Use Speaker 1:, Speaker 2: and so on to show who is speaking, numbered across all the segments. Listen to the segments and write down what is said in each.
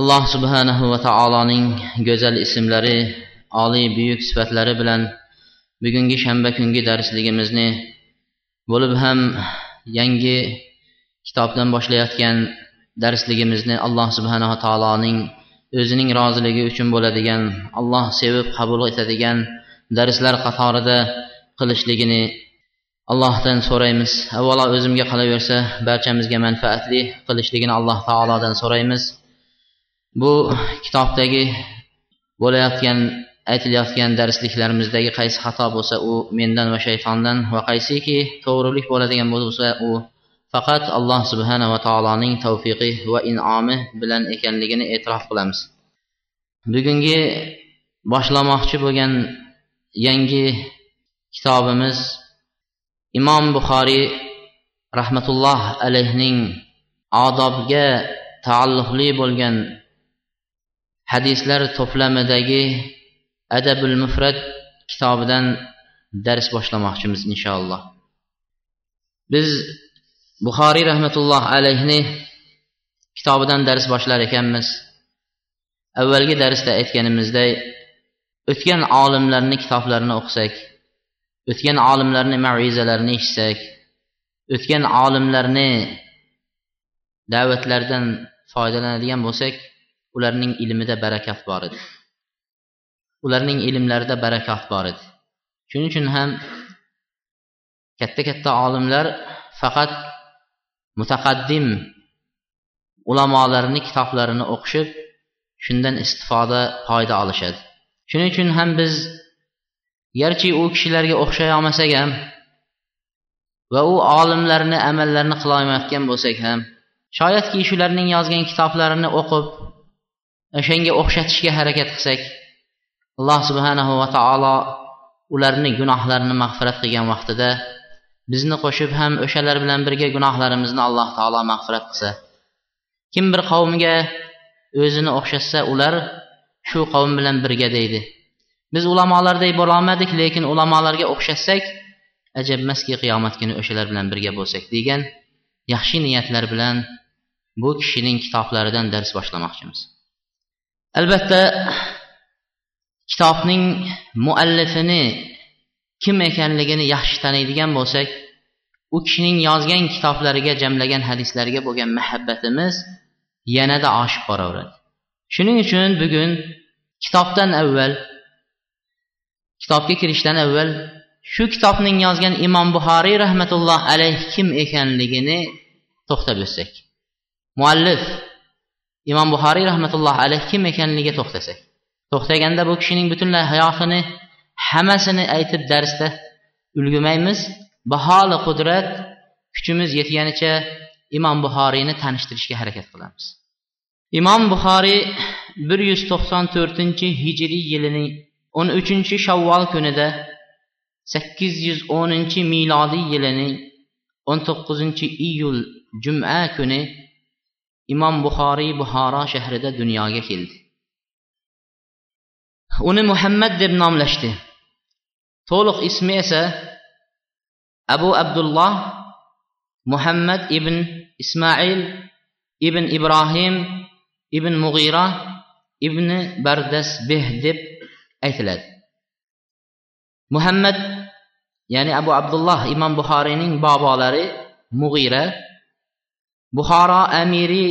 Speaker 1: Alloh subhanahu va taoloning go'zal ismlari oliy buyuk sifatlari bilan bugungi shanba kungi darsligimizni bo'lib ham yangi kitobdan boshlayotgan darsligimizni alloh subhanava taoloning o'zining roziligi uchun bo'ladigan alloh sevib qabul etadigan darslar qatorida qilishligini allohdan so'raymiz. Avvalo o'zimga qolaversa barchamizga manfaatli qilishligini alloh taolodan so'raymiz. Bu kitobdagi bo'layotgan aytilayotgan darsliklarimizdagi qaysi xato bo'lsa u mendan va shaytondan va qaysiki to'g'rilik bo'ladigan bo'lsa u faqat alloh subhanava taoloning tavfiqi va in'omi bilan ekanligini e'tirof qilamiz. Bugungi boshlamoqchi bo'lgan yangi kitobimiz imom buxoriy rahmatulloh alayhning odobga taalluqli bo'lgan hadislar to'plamidagi adabul mufrat kitobidan dars boshlamoqchimiz inshaalloh. Biz buxoriy rahmatulloh alayhni kitobidan dars boshlar ekanmiz. Avvalgi darsda aytganimizday o'tgan olimlarni kitoblarini o'qisak o'tgan olimlarni mavizalarini eshitsak o'tgan olimlarni da'vatlaridan foydalanadigan bo'lsak ularning ilmida barakat bor edi. Ularning ilmlarida barakat bor edi. Shuning uchun ham katta katta olimlar faqat mutaqaddim ulamolarni kitoblarini o'qishib shundan istifoda foyda olishadi. Shuning uchun ham biz garchi u kishilarga o'xshay olmasak ham va u olimlarni amallarini qilolmayotgan bo'lsak ham shoyatki shularning yozgan kitoblarini o'qib o'shanga o'xshatishga harakat qilsak alloh subhanahu va taolo ularni gunohlarini mag'firat qilgan vaqtida bizni qo'shib ham o'shalar bilan birga gunohlarimizni alloh taolo mag'firat qilsa kim bir qavmga o'zini o'xshatsa ular shu qavm bilan birga deydi. Biz ulamolardek bo'lolmadik lekin ulamolarga o'xshatsak ajabmaski qiyomat kuni o'shalar bilan birga bo'lsak degan yaxshi niyatlar bilan bu kishining kitoblaridan dars boshlamoqchimiz. Albatta kitobning muallifini kim ekanligini yaxshi taniydigan bo'lsak u kishining yozgan kitoblariga jamlagan hadislariga bo'lgan muhabbatimiz yanada oshib boraveradi. Shuning uchun bugun kitobdan avval kitobga kirishdan avval shu kitobning yozgan imom buxoriy rahmatulloh alayhi kim ekanligini to'xtab o'tsak. Muallif imom buxoriy rahmatullohi alayh kim ekanligiga to'xtasak. To'xtaganda bu kishining butunlay hayotini hammasini aytib darsda ulgurmaymiz. Baholi qudrat kuchimiz yetganicha imom buxoriyni tanishtirishga harakat qilamiz. Imom buxoriy bir yuz to'qson to'rtinchi hijriy yilining o'n uchinchi shavvol kunida sakkiz yuz o'ninchi milodiy yilining o'n to'qqizinchi iyul juma kuni imom buxoriy buxoro shahrida dunyoga keldi uni muhammad deb nomlashdi to'liq ismi esa abu abdulloh muhammad ibn ismoil ibn ibrohim ibn mug'ira ibn bardasbeh deb aytiladi. Muhammad ya'ni abu abdulloh imom buxoriyning bobolari mug'ira buxoro amiri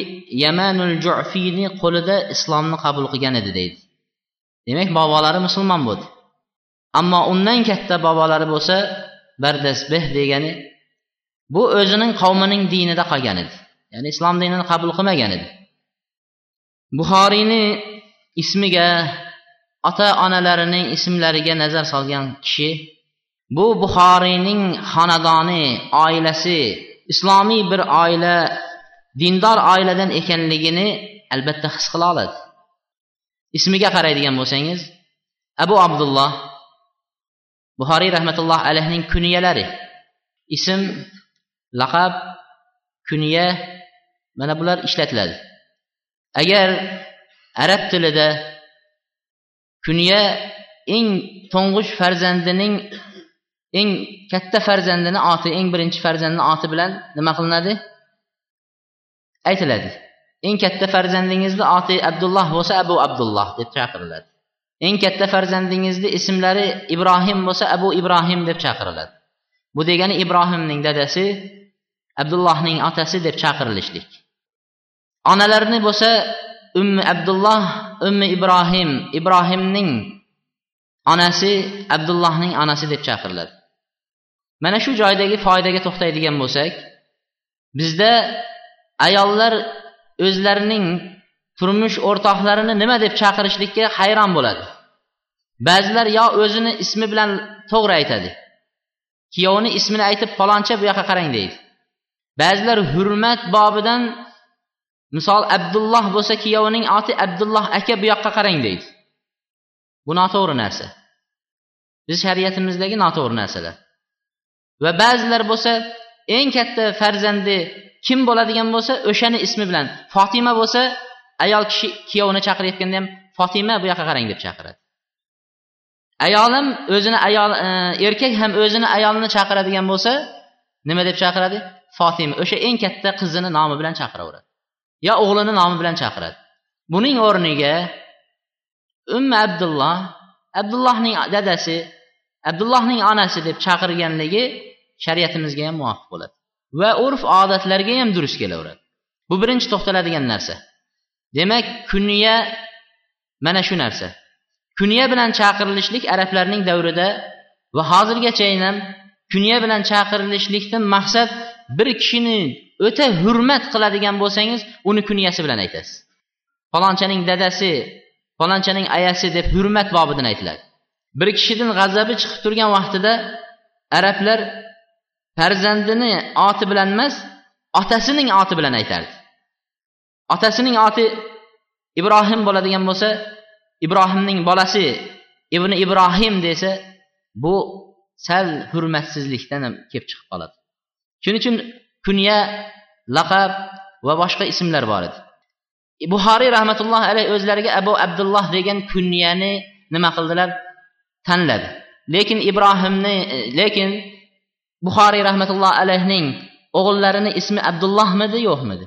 Speaker 1: yamanul jufiyni qo'lida islomni qabul qilgan edi deydi. Demak bobolari musulmon bo'ldi. Ammo undan katta bobolari bo'lsa bardasbeh degani bu o'zining qavmining dinida qolgan edi. Ya'ni islom dinini qabul qilmagan edi. Buxoriyni ismiga ota onalarining ismlariga nazar solgan kishi bu buxoriyning xonadoni oilasi islomiy bir oila dindor oiladan ekanligini albatta his qila oladi. Ismiga qaraydigan bo'lsangiz abu abdulloh buxoriy rahmatulloh alayhining kunyalari ism laqab kunya mana bular ishlatiladi. Agar arab tilida kunya eng to'ng'ich farzandining eng katta farzandini oti eng birinchi farzandini oti bilan nima qilinadi? Aytiladi. Eng katta farzandingizni oti abdulloh bo'lsa abu abdulloh deb chaqiriladi. Eng katta farzandingizni ismlari ibrohim bo'lsa abu ibrohim deb chaqiriladi. Bu degani ibrohimning dadasi abdullohning otasi deb chaqirilishlik. Onalarni bo'lsa ummi abdulloh ummi ibrohim ibrohimning onasi abdullohning onasi deb chaqiriladi. Mana shu joydagi foydaga to'xtaydigan bo'lsak bizda ayollar o'zlarining turmush o'rtoqlarini nima deb chaqirishlikka hayron bo'ladi? Ba'zilar yo o'zini ismi bilan to'g'ri aytadi kuyovini ismini aytib faloncha bu yoqqa qarang deydi. Ba'zilar hurmat bobidan misol abdulloh bo'lsa kuyovining oti abdulloh aka bu yoqqa qarang deydi. Bu noto'g'ri narsa. Biz shariatimizdagi noto'g'ri narsalar. Va ba'zilar bo'lsa eng katta farzandi kim bo'ladigan bo'lsa o'shani ismi bilan. Fotima bo'lsa ayol kishi kuyovini chaqirayotganda ham fotima bu yoqqa qarang deb chaqiradi. Ayolim o'zini ayol e, erkak ham o'zini ayolini chaqiradigan bo'lsa nima deb chaqiradi? Fotima o'sha eng katta qizini nomi bilan chaqiraveradi yo o'g'lini nomi bilan chaqiradi. Buning o'rniga umma abdulloh abdullohning dadasi abdullohning onasi deb chaqirganligi shariatimizga ham muvofiq bo'ladi. Va urf odatlarga ham durust kelaveradi. Bu birinchi to'xtaladigan narsa. Demak kunya mana shu narsa. Kunya bilan chaqirilishlik arablarning davrida va hozirgacha ham kunya bilan chaqirilishlikdan maqsad bir kishini o'ta hurmat qiladigan bo'lsangiz uni kunyasi bilan aytasiz. Falonchaning dadasi falonchaning ayasi deb hurmat bobidan aytiladi. Bir kishidan g'azabi chiqib turgan vaqtida arablar farzandini oti bilan emas otasining oti bilan aytardi. Otasining oti ibrohim bo'ladigan bo'lsa ibrohimning bolasi ibn ibrohim desa bu sal hurmatsizlikdan ham kelib chiqib qoladi. Shuning uchun kunya laqab va boshqa ismlar bor edi. Buxoriy rahmatulloh alayhi o'zlariga abu abdulloh degan kunyani nima qildilar? Tanladi. Lekin ibrohimni lekin buxoriy rahmatulloh alayhning o'g'illarini ismi abdullohmidi yo'qmidi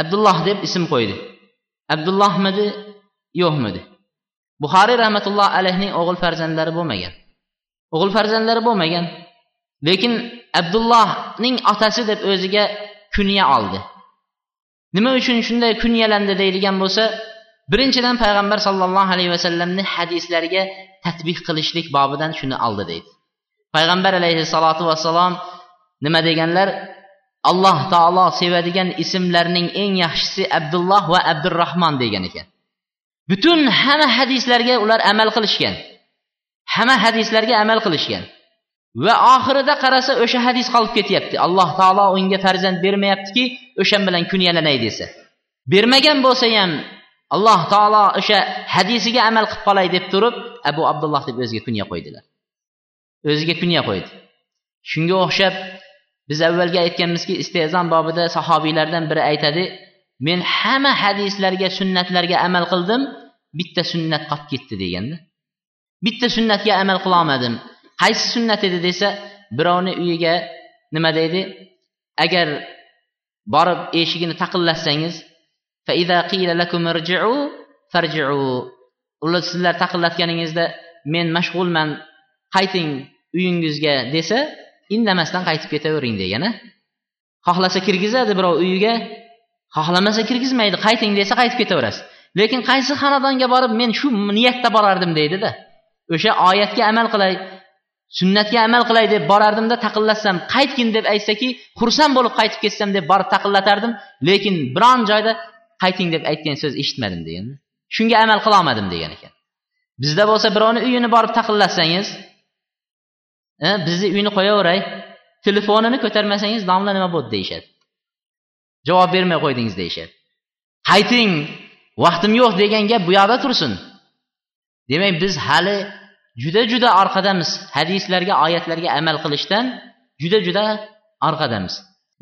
Speaker 1: abdulloh deb ism qo'ydi. Abdullohmidi yo'qmidi buxoriy rahmatulloh alayhning o'g'il farzandlari bo'lmagan. O'g'il farzandlari bo'lmagan. Lekin abdullohning otasi deb o'ziga kunya oldi. Nima uchun shunday kunyalandi deydigan bo'lsa birinchidan payg'ambar sollallohu alayhi vasallamni hadislariga tatbiq qilishlik bobidan shuni oldi deydi. Payg'ambar alayhissalotu vassalom nima deganlar? Alloh taolo sevadigan ismlarning eng yaxshisi abdulloh va abdurahmon degan ekan. Butun hamma hadislarga ular amal qilishgan. Hamma hadislarga amal qilishgan. Va oxirida qarasa o'sha hadis qolib ketyapti. Alloh taolo unga farzand bermayaptiki o'shan bilan kunyalanay desa. Bermagan bo'lsa ham alloh taolo o'sha hadisiga amal qilib qolay deb turib abu abdulloh deb o'ziga kunya qo'ydilar. O'ziga kunya qo'ydi. Shunga o'xshab biz avvalga aytganmizki istezon bobida sahobiylardan biri aytadi men hamma hadislarga sunnatlarga amal qildim bitta sunnat qolib ketdi deganda. Bitta sunnatga amal qilolmadim qaysi sunnat edi? desa birovni uyiga nima deydi? Agar borib eshigini taqillatsangiz ular sizlar taqillatganingizda men mashg'ulman qayting uyingizga desa indamasdan qaytib ketavering degani xohlasa kirgizadi birov uyiga. Xohlamasa kirgizmaydi qayting desa qaytib ketaverasiz. Lekin qaysi xonadonga borib men shu niyatda borardim deydida o'sha oyatga amal qilay sunnatga amal qilay deb borardimda taqillatsam qaytgin deb aytsaki xursand bo'lib qaytib ketsam deb borib taqillatardim lekin biron joyda qayting deb aytgan so'z eshitmadim degan shunga amal qilolmadim degan ekan. Bizda bo'lsa birovni uyini borib taqillatsangiz bizni uyni qo'yaveray telefonini ko'tarmasangiz domla nima bo'ldi deyishadi javob bermay qo'ydingiz deyishadi qayting vaqtim yo'q degan gap bu yoqda tursin. Demak biz hali juda juda orqadamiz hadislarga oyatlarga amal qilishdan juda juda orqadamiz.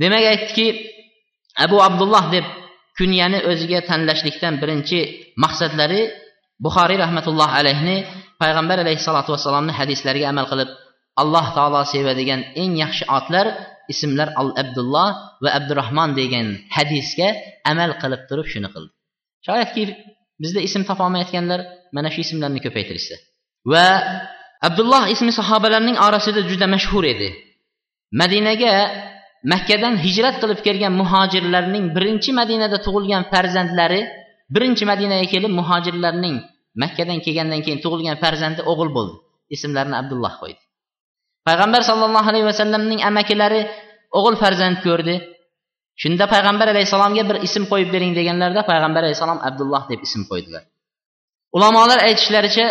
Speaker 1: Demak aytdiki abu abdulloh deb kunyani o'ziga tanlashlikdan birinchi maqsadlari buxoriy rahmatullohi alayhni payg'ambar alayhissalotu vassalomni hadislariga amal qilib alloh taolo sevadigan eng yaxshi otlar ismlar al abdulloh va abdurahmon degan hadisga amal qilib turib shuni qildi. Shoyatki bizda ism topolmayotganlar mana shu ismlarni ko'paytirishsa. Va abdulloh ismi sahobalarning orasida juda mashhur edi. Madinaga makkadan hijrat qilib kelgan muhojirlarning birinchi madinada tug'ilgan farzandlari birinchi madinaga kelib muhojirlarning makkadan kelgandan keyin tug'ilgan farzandi o'g'il bo'ldi. Ismlarini abdulloh qo'ydi. Payg'ambar sollallohu alayhi vasallamning amakilari o'g'il farzand ko'rdi. Shunda payg'ambar alayhissalomga bir ism qo'yib bering deganlarida payg'ambar alayhissalom abdulloh deb ism qo'ydilar. Ulamolar aytishlaricha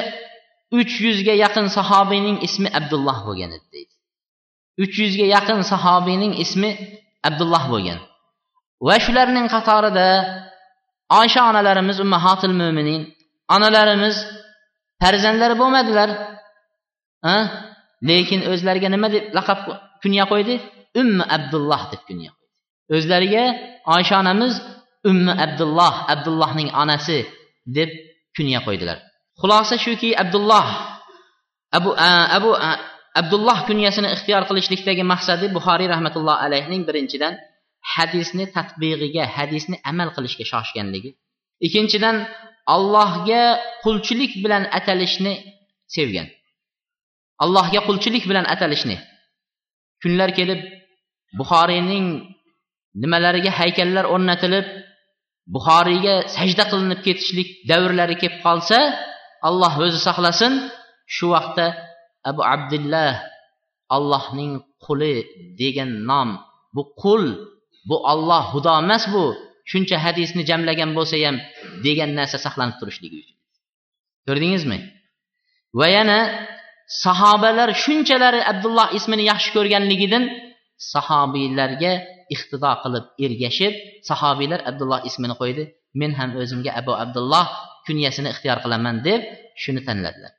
Speaker 1: uch yuzga yaqin sahobiyning ismi abdulloh bo'lgan edi deydi. uch yuzga yaqin sahobiyning ismi abdulloh bo'lgan. Va shularning qatorida oysha onalarimiz ummahotil mo'minin onalarimiz farzandlari bo'lmadilar. Lekin o'zlariga nima deb laqab kunya qo'ydi? Ummi abdulloh deb kunya qo'ydi. O'zlariga oysha onamiz ummi abdulloh abdullohning onasi deb kunya qo'ydilar. Xulosa shuki abdulloh abu abu abdulloh kunyasini ixtiyor qilishlikdagi maqsadi buxoriy rahmatullohi alayhning birinchidan hadisni tatbig'iga hadisni amal qilishga shoshganligi. Ikkinchidan allohga qulchilik bilan atalishni sevgan. Allohga qulchilik bilan atalishni. Kunlar kelib buxoriyning nimalariga haykallar o'rnatilib buxoriyga sajda qilinib ketishlik davrlari kelib qolsa alloh o'zi saqlasin. Shu vaqtda abu abdullah allohning quli degan nom bu qul bu olloh xudo emas bu shuncha hadisni jamlagan bo'lsa ham degan narsa saqlanib turishligi uchun. Ko'rdingizmi? Va yana sahobalar shunchalari abdulloh ismini yaxshi ko'rganligidan sahobiylarga iqtido qilib ergashib sahobiylar abdulloh ismini qo'ydi. Men ham o'zimga abu abdulloh kunyasini ixtiyor qilaman deb shuni tanladilar.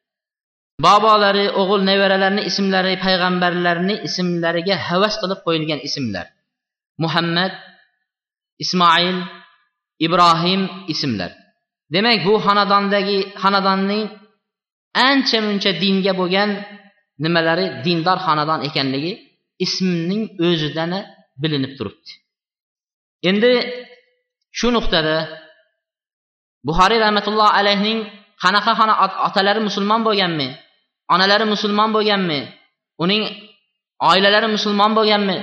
Speaker 1: Bobolari o'g'il nevaralarini ismlari payg'ambarlarni ismlariga havas qilib qo'yilgan ismlar. Muhammad ismoil ibrohim ismlar. Demak bu xonadondagi xonadonning ancha muncha dinga bo'lgan nimalari dindor xonadon ekanligi ismning o'zidan bilinib turibdi. Endi shu nuqtada buxoriy rahmatulloh alayhning qanaqa xona otalari musulmon bo'lganmi onalari musulmon bo'lganmi uning oilalari musulmon bo'lganmi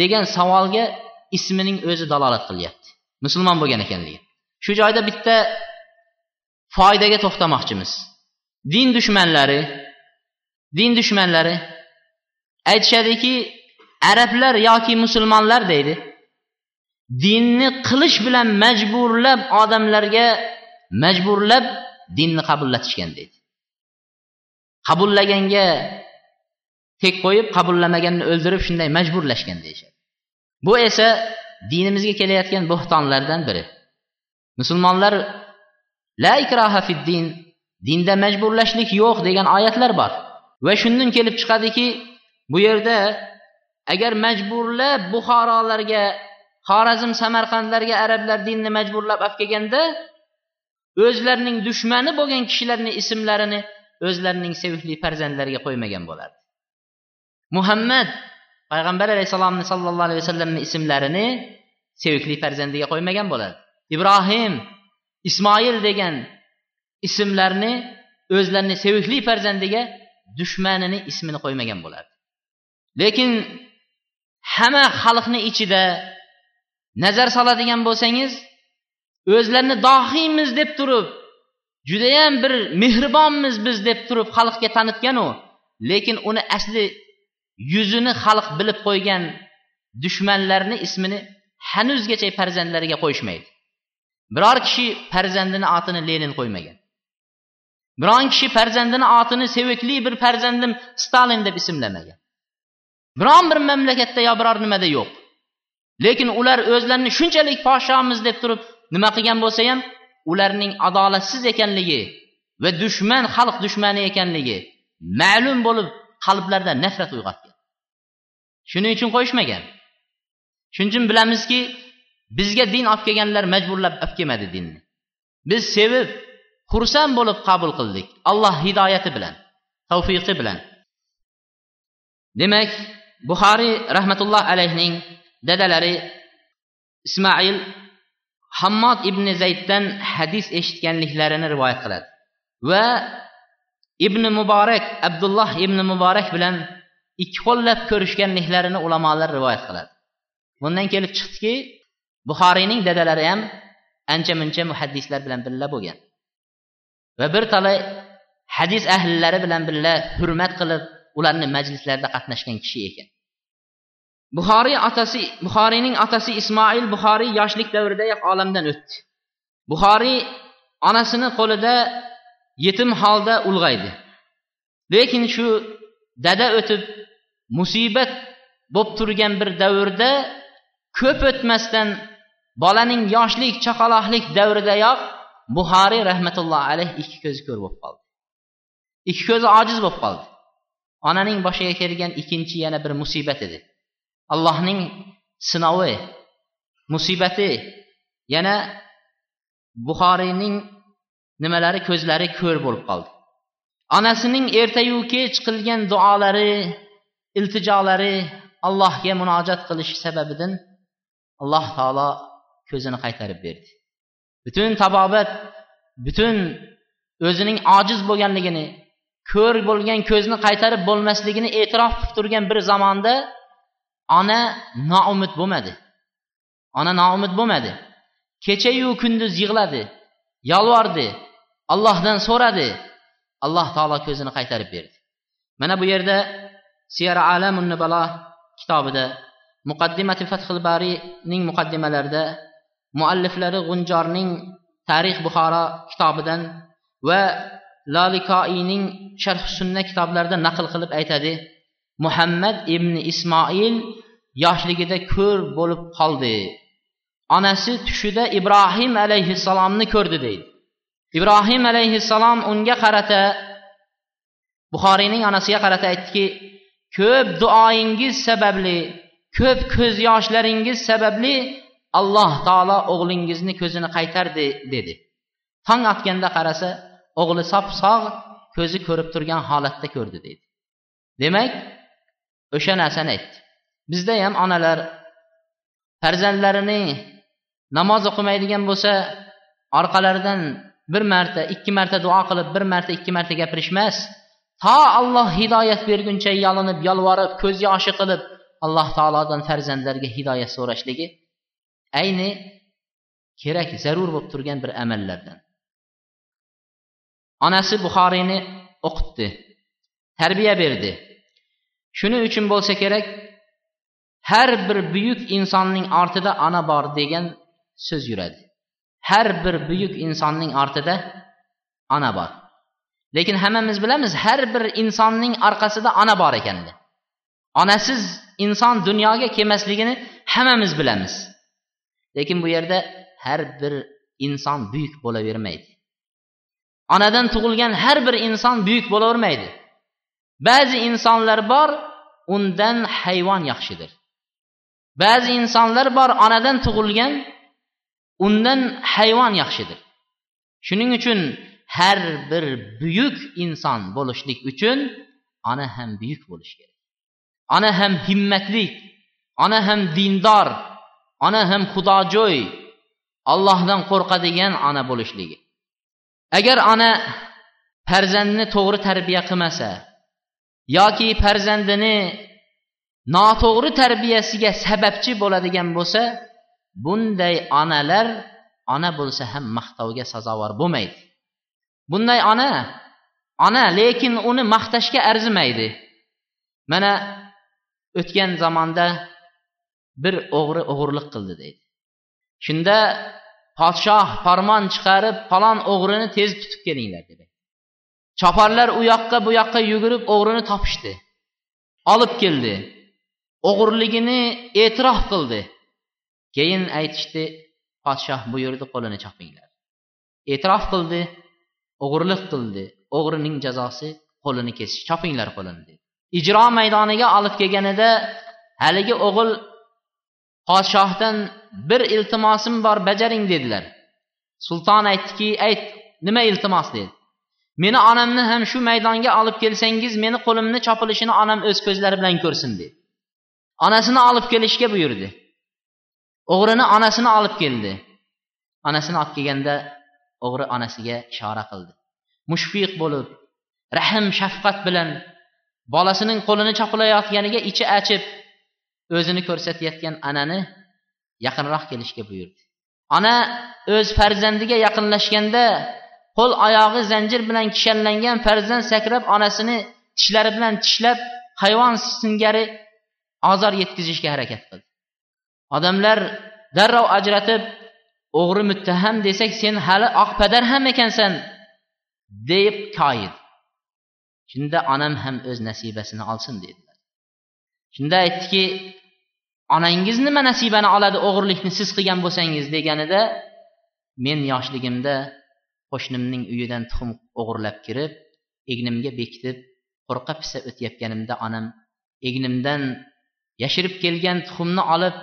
Speaker 1: degan savolga ismining o'zi dalolat qilyapti. Musulmon bo'lgan ekanligi. Shu joyda bitta foydaga to'xtamoqchimiz. Din dushmanlari din dushmanlari aytishadiki arablar yoki musulmonlar deydi dinni qilish bilan majburlab odamlarga majburlab dinni qabullatishgan deydi. Qabullaganga tek qo'yib qabullamaganni o'ldirib shunday majburlashgan deyishadi. Bu esa dinimizga kelayotgan bo'xtonlardan biri. Musulmonlar la ikroha fid din dinda majburlashlik yo'q degan oyatlar bor. Va shundan kelib chiqadiki bu yerda agar majburlab buxorolarga xorazm samarqandlarga arablar dinni majburlab olib kelganda o'zlarining dushmani bo'lgan kishilarni ismlarini o'zlarining sevimli farzandlariga qo'ymagan bo'lardi. Muhammad payg'ambar alayhissalomni sollallohu alayhi vasallamni ismlarini sevimli farzandiga qo'ymagan bo'ladi ibrohim ismoil degan ismlarni o'zlarini sevimli farzandiga dushmanini ismini qo'ymagan bo'ladi lekin hamma xalqni ichida nazar soladigan bo'lsangiz o'zlarini dohiymiz deb turib judayam bir mehribonmiz biz deb turib xalqga tanitganu lekin uni asli yuzini xalq bilib qo'ygan dushmanlarni ismini hanuzgacha farzandlariga qo'yishmaydi. Biror kishi farzandini otini lenin qo'ymagan. Biron kishi farzandini otini sevikli bir farzandim stalin deb ismlamagan. Biron bir mamlakatda yo biror nimada yo'q. Lekin ular o'zlarini shunchalik podshomiz deb turib nima qilgan bo'lsa ham ularning adolatsiz ekanligi va dushman xalq dushmani ekanligi ma'lum bo'lib qalblarda nafrat uyg'otgan. Shuning uchun qo'yishmagan. Shuning uchun bilamizki bizga din olib kelganlar majburlab olib kelmadi dinni. Biz sevib xursand bo'lib qabul qildik. Alloh hidoyati bilan tavfiqi bilan. Demak buxoriy rahmatulloh alayhning dadalari ismoil hammod ibn zayddan hadis eshitganliklarini rivoyat qiladi va ibn muborak abdulloh ibn muborak bilan ikki qo'llab ko'rishganliklarini ulamolar rivoyat qiladi. Bundan kelib chiqdiki buxoriyning dadalari ham ancha muncha muhaddislar bilan birga bo'lgan. Va bir talay hadis ahllari bilan birga hurmat qilib ularni majlislarida qatnashgan kishi ekan. Buxoriy otasi buxoriyning otasi ismoil buxoriy yoshlik davridayoq olamdan o'tdi. Buxoriy onasini qo'lida yetim holda ulg'aydi. Lekin shu dada o'tib musibat bo'lib turgan bir davrda ko'p o'tmasdan bolaning yoshlik chaqaloqlik davridayoq buxoriy rahmatullohi alayh ikki ko'zi ko'r bo'lib qoldi. Ikki ko'zi ojiz bo'lib qoldi. Onaning boshiga kelgan ikkinchi yana bir musibat edi. Allohning sinovi musibati yana buxoriyning nimalari ko'zlari ko'r bo'lib qoldi. Onasining ertayu kech qilgan duolari iltijolari allohga munojat qilishi sababidan alloh taolo ko'zini qaytarib berdi. Butun tabobat butun o'zining ojiz bo'lganligini ko'r bo'lgan ko'zni qaytarib bo'lmasligini e'tirof qilib turgan bir zamonda ona noumid bo'lmadi. Ona noumid bo'lmadi. Kechayu kunduz yig'ladi yolvordi allohdan so'radi alloh taolo ko'zini qaytarib berdi. Mana bu yerda siyara alamun nubalo kitobida muqaddimati fathul bariyning muqaddimalarida mualliflari g'unjorning tarix buxoro kitobidan va lolikoiyning sharh sunna kitoblarida naql qilib aytadi muhammad ibn ismoil yoshligida ko'r bo'lib qoldi. Onasi tushida ibrohim alayhissalomni ko'rdi deydi. Ibrohim alayhissalom unga qarata buxoriyning onasiga qarata aytdiki ko'p duoyingiz sababli ko'p ko'z yoshlaringiz sababli alloh taolo o'g'lingizni ko'zini qaytardi dedi. Tong otganda qarasa o'g'li sop sog' ko'zi ko'rib turgan holatda ko'rdi deydi demak o'sha narsani aytdi. Bizda ham onalar farzandlarini namoz o'qimaydigan bo'lsa orqalaridan bir marta ikki marta duo qilib bir marta ikki marta gapirishmas. To alloh hidoyat berguncha yolinib yolvorib ko'z yoshi qilib alloh taolodan farzandlarga hidoyat so'rashligi ayni kerak zarur bo'lib turgan bir amallardan. Onasi buxoriyni o'qitdi tarbiya berdi. Shuning uchun bo'lsa kerak har bir buyuk insonning ortida ona bor degan so'z yuradi. Har bir buyuk insonning ortida ona bor. Lekin hammamiz bilamiz har bir insonning orqasida ona bor ekanini onasiz inson dunyoga kelmasligini hammamiz bilamiz. Lekin bu yerda har bir inson buyuk bo'lavermaydi. Onadan tug'ilgan har bir inson buyuk bo'lavermaydi. Ba'zi insonlar bor undan hayvon yaxshidir. Ba'zi insonlar bor onadan tug'ilgan undan hayvon yaxshidir. Shuning uchun har bir buyuk inson bo'lishlik uchun ona ham buyuk bo'lishi kerak. Ona ham himmatli ona ham dindor ona ham xudojo'y ollohdan qo'rqadigan ona bo'lishligi. Agar ona farzandni to'g'ri tarbiya qilmasa yoki farzandini noto'g'ri tarbiyasiga sababchi bo'ladigan bo'lsa bunday onalar ona bo'lsa ham maqtovga sazovor bo'lmaydi. Bunday ona ona lekin uni maqtashga arzimaydi. Mana o'tgan zamonda bir o'g'ri o'g'irlik qildi deydi. Shunda podshoh farmon chiqarib falon o'g'rini tez tutib kelinglar dedi. Choparlar u yoqqa bu yoqqa yugurib o'g'rini topishdi. Olib keldi. O'g'irligini e'tirof qildi. Keyin aytishdi podshoh buyurdi qo'lini chopinglar. E'tirof qildi o'g'irlik qildi. O'g'rining jazosi qo'lini kesish chopinglar qo'lini dedi. Ijro maydoniga olib kelganida haligi o'g'il podshohdan bir iltimosim bor bajaring dedilar. Sulton aytdiki ayt nima iltimos dedi. Meni onamni ham shu maydonga olib kelsangiz meni qo'limni chopilishini onam o'z ko'zlari bilan ko'rsin dedi. Onasini olib kelishga buyurdi. O'g'rini onasini olib keldi. Onasini olib kelganda o'g'ri onasiga ishora qildi. Mushfiq bo'lib rahm shafqat bilan bolasining qo'lini chopilayotganiga ichi achib o'zini ko'rsatayotgan anani yaqinroq kelishga buyurdi. Ona o'z farzandiga yaqinlashganda qo'l oyog'i zanjir bilan kishanlangan farzand sakrab onasini tishlari bilan tishlab hayvon singari ozor yetkazishga harakat qildi. Odamlar darrov ajratib o'g'ri muttaham desak sen hali oqpadar ham ekansan deb koyidi shunda onam ham o'z nasibasini olsin dedi. Shunda aytdiki onangiz nima nasibani oladi o'g'irlikni siz qilgan bo'lsangiz deganida men yoshligimda qo'shnimning uyidan tuxum o'g'irlab kirib egnimga bekitib qo'rqa pisa o'tayotganimda onam egnimdan yashirib kelgan tuxumni olib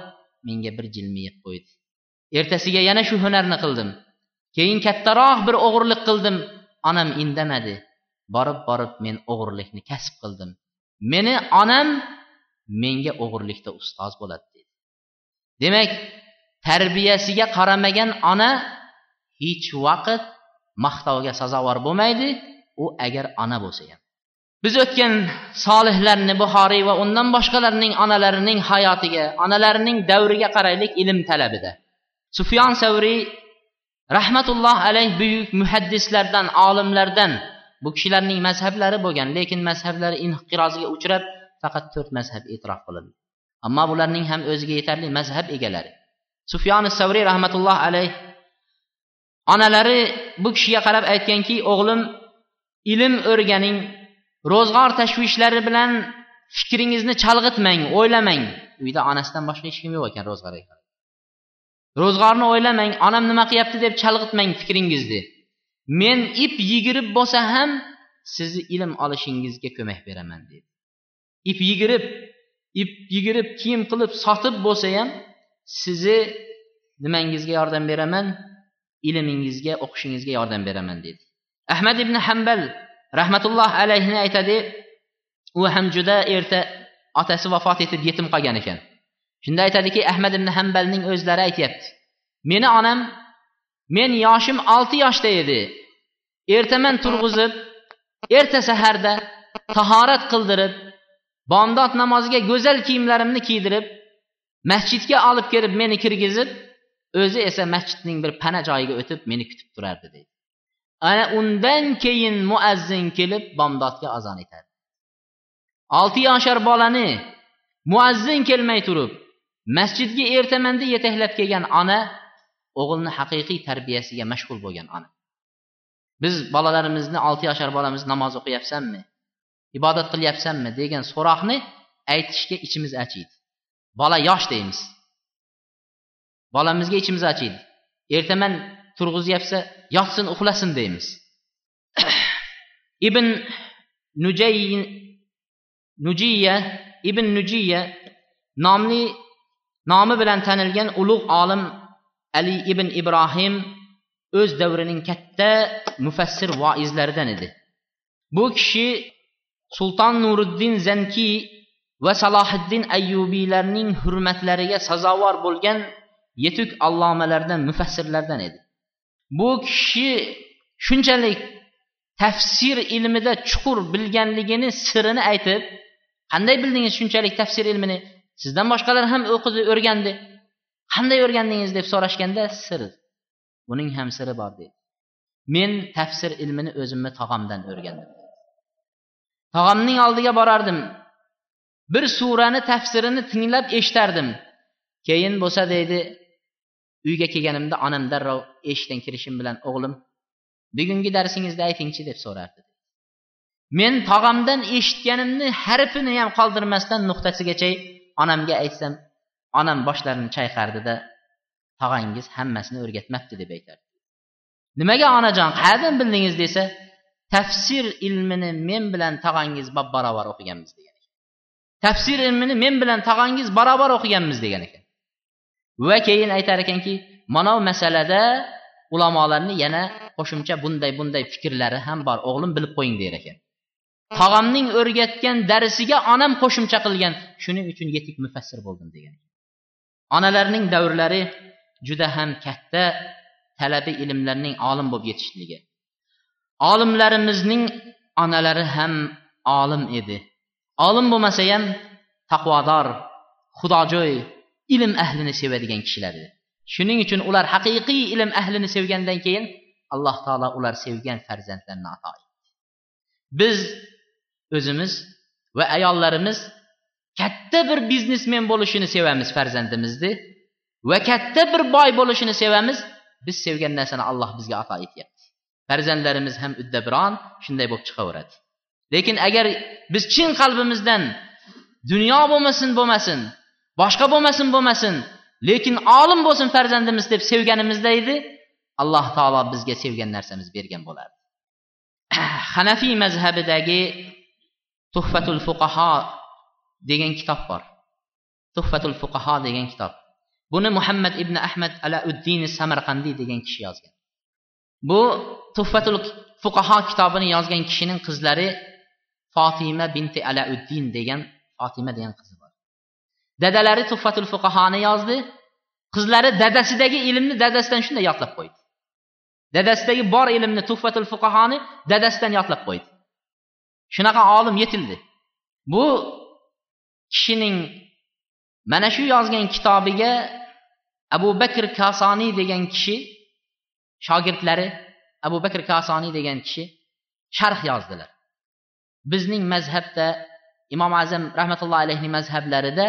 Speaker 1: menga bir jilmayib qo'ydi. Ertasiga yana shu hunarni qildim. Keyin kattaroq bir o'g'irlik qildim. Onam indamadi. Borib borib men o'g'irlikni kasb qildim. Meni onam menga o'g'irlikda ustoz bo'ladi dedi. Demak tarbiyasiga qaramagan ona hech vaqt maqtovga sazovor bo'lmaydi u agar ona bo'lsa ham. Biz o'tgan solihlarni buxoriy va undan boshqalarning onalarining hayotiga onalarining davriga qaraylik ilm talabida. Sufyon savriy rahmatulloh alayh buyuk muhaddislardan olimlardan bu kishilarning mazhablari bo'lgan lekin mazhablari inqiroziga uchrab faqat to'rt mazhab e'tirof qilindi. Ammo bularning ham o'ziga yetarli mazhab egalari. Sufyon savriy rahmatulloh alayh onalari bu kishiga qarab aytganki o'g'lim ilm o'rganing ro'zg'or tashvishlari bilan fikringizni chalg'itmang o'ylamang. Uyda onasidan boshqa hech kim yo'q ekan ro'zg'orga ro'zg'orni o'ylamang onam nima qilyapti deb chalg'itmang fikringizni. Men ip yigirib bo'lsa ham sizni ilm olishingizga ko'mak beraman dedi. Ip yigirib ip yigirib kiyim qilib sotib bo'lsa ham sizni nimangizga yordam beraman ilmingizga o'qishingizga yordam beraman dedi. Ahmad ibn hambal rahmatulloh alayhini aytadi u ham juda erta otasi vafot etib yetim qolgan ekan. Shunda aytadiki ahmad ibn hambalning o'zlari aytyapti meni onam men yoshim olti yoshda edi. Ertaman turg'izib erta saharda tahorat qildirib bomdod namoziga go'zal kiyimlarimni kiydirib masjidga olib kelib meni kirgizib o'zi esa masjidning bir pana joyiga o'tib meni kutib turardi deydi. Ana undan keyin muazzin kelib bomdodga azon etadi. Olti yoshar bolani muazzin kelmay turib masjidga ertamanda yetaklab kelgan ona o'g'ilni haqiqiy tarbiyasiga mashg'ul bo'lgan ona. Biz bolalarimizni olti yoshar bolamiz namoz o'qiyapsanmi? Ibodat qilyapsanmi degan so'roqni aytishga ichimiz achiydi. Bola yosh deymiz. Bolamizga ichimiz achiydi. Ertaman turg'izyapsa yotsin uxlasin deymiz. Ibn nujay nujiya ibn nujiya nomli nomi bilan tanilgan ulug' olim ali ibn ibrohim o'z davrining katta mufassir voizlaridan edi. Bu kishi sulton nuriddin zanki va salohiddin ayyubiylarning hurmatlariga sazovor bo'lgan yetuk allomalardan mufassirlardan edi. Bu kishi shunchalik tafsir ilmida chuqur bilganligini sirini aytib qanday bildingiz shunchalik tafsir ilmini? Sizdan boshqalar ham o'qidi o'rgandi. Qanday o'rgandingiz deb so'rashganda sir. Buning ham siri bor deydi men tafsir ilmini o'zimni tog'amdan o'rgandim. Tog'amning oldiga borardim. Bir surani tafsirini tinglab eshitardim keyin bo'lsa deydi uyga kelganimda onam darrov eshikdan kirishim bilan o'g'lim bugungi darsingizni aytingchi deb so'rardi. Men tog'amdan eshitganimni harfini ham qoldirmasdan nuqtasigacha onamga aytsam onam boshlarini chayqardida tog'angiz hammasini o'rgatmabdi deb aytardi. Nimaga onajon qayerdan bildingiz? desa tafsir ilmini men bilan tog'angiz bab barobar o'qiganmiz degan ekan. Tafsir ilmini men bilan tog'angiz barobar o'qiganmiz degan ekan. Va keyin aytar ekanki mana bu masalada ulamolarni yana qo'shimcha bunday bunday fikrlari ham bor o'g'lim bilib qo'ying der ekan. Tog'amning o'rgatgan darsiga onam qo'shimcha qilgan shuning uchun yetuk mufassir bo'ldim degan onalarning davrlari juda ham katta talabi ilmlarning olim bo'lib yetishishligi olimlarimizning onalari ham olim edi. Olim bo'lmasa ham taqvodor xudojo'y ilm ahlini sevadigan kishilar edi. Shuning uchun ular haqiqiy ilm ahlini sevgandan keyin alloh taolo ular sevgan farzandlarni ato etdi. Biz o'zimiz va ayollarimiz katta bir biznesmen bo'lishini sevamiz farzandimizni va katta bir boy bo'lishini sevamiz. Biz sevgan narsani alloh bizga ato etyapti. Farzandlarimiz ham uddaburon shunday bo'lib chiqaveradi. Lekin agar biz chin qalbimizdan dunyo bo'lmasin bo'lmasin boshqa bo'lmasin bo'lmasin lekin olim bo'lsin farzandimiz deb sevganimizda edi alloh taolo bizga sevgan narsamiz bergan bo'lardi. Hanafiy mazhabidagi tuhfatul fuqaho degan kitob bor. Tuhfatul fuqaho degan kitob. Buni muhammad ibn ahmad alauddin samarqandiy degan kishi yozgan. Bu tuffatul fuqaho kitobini yozgan kishining qizlari fotima binti alauddin degan fotima degan qizi bor. Dadalari tuffatul fuqahoni yozdi. Qizlari dadasidagi ilmni dadasidan shunday yodlab qo'ydi. Dadasidagi bor ilmni tuffatul fuqahoni dadasidan yodlab qo'ydi. Shunaqa olim yetildi. Bu kishining mana shu yozgan kitobiga abu bakr kasoniy degan kishi shogirdlari abu bakr kosoniy degan kishi sharh yozdilar. Bizning mazhabda imom azam rahmatullohi alayhi mazhablarida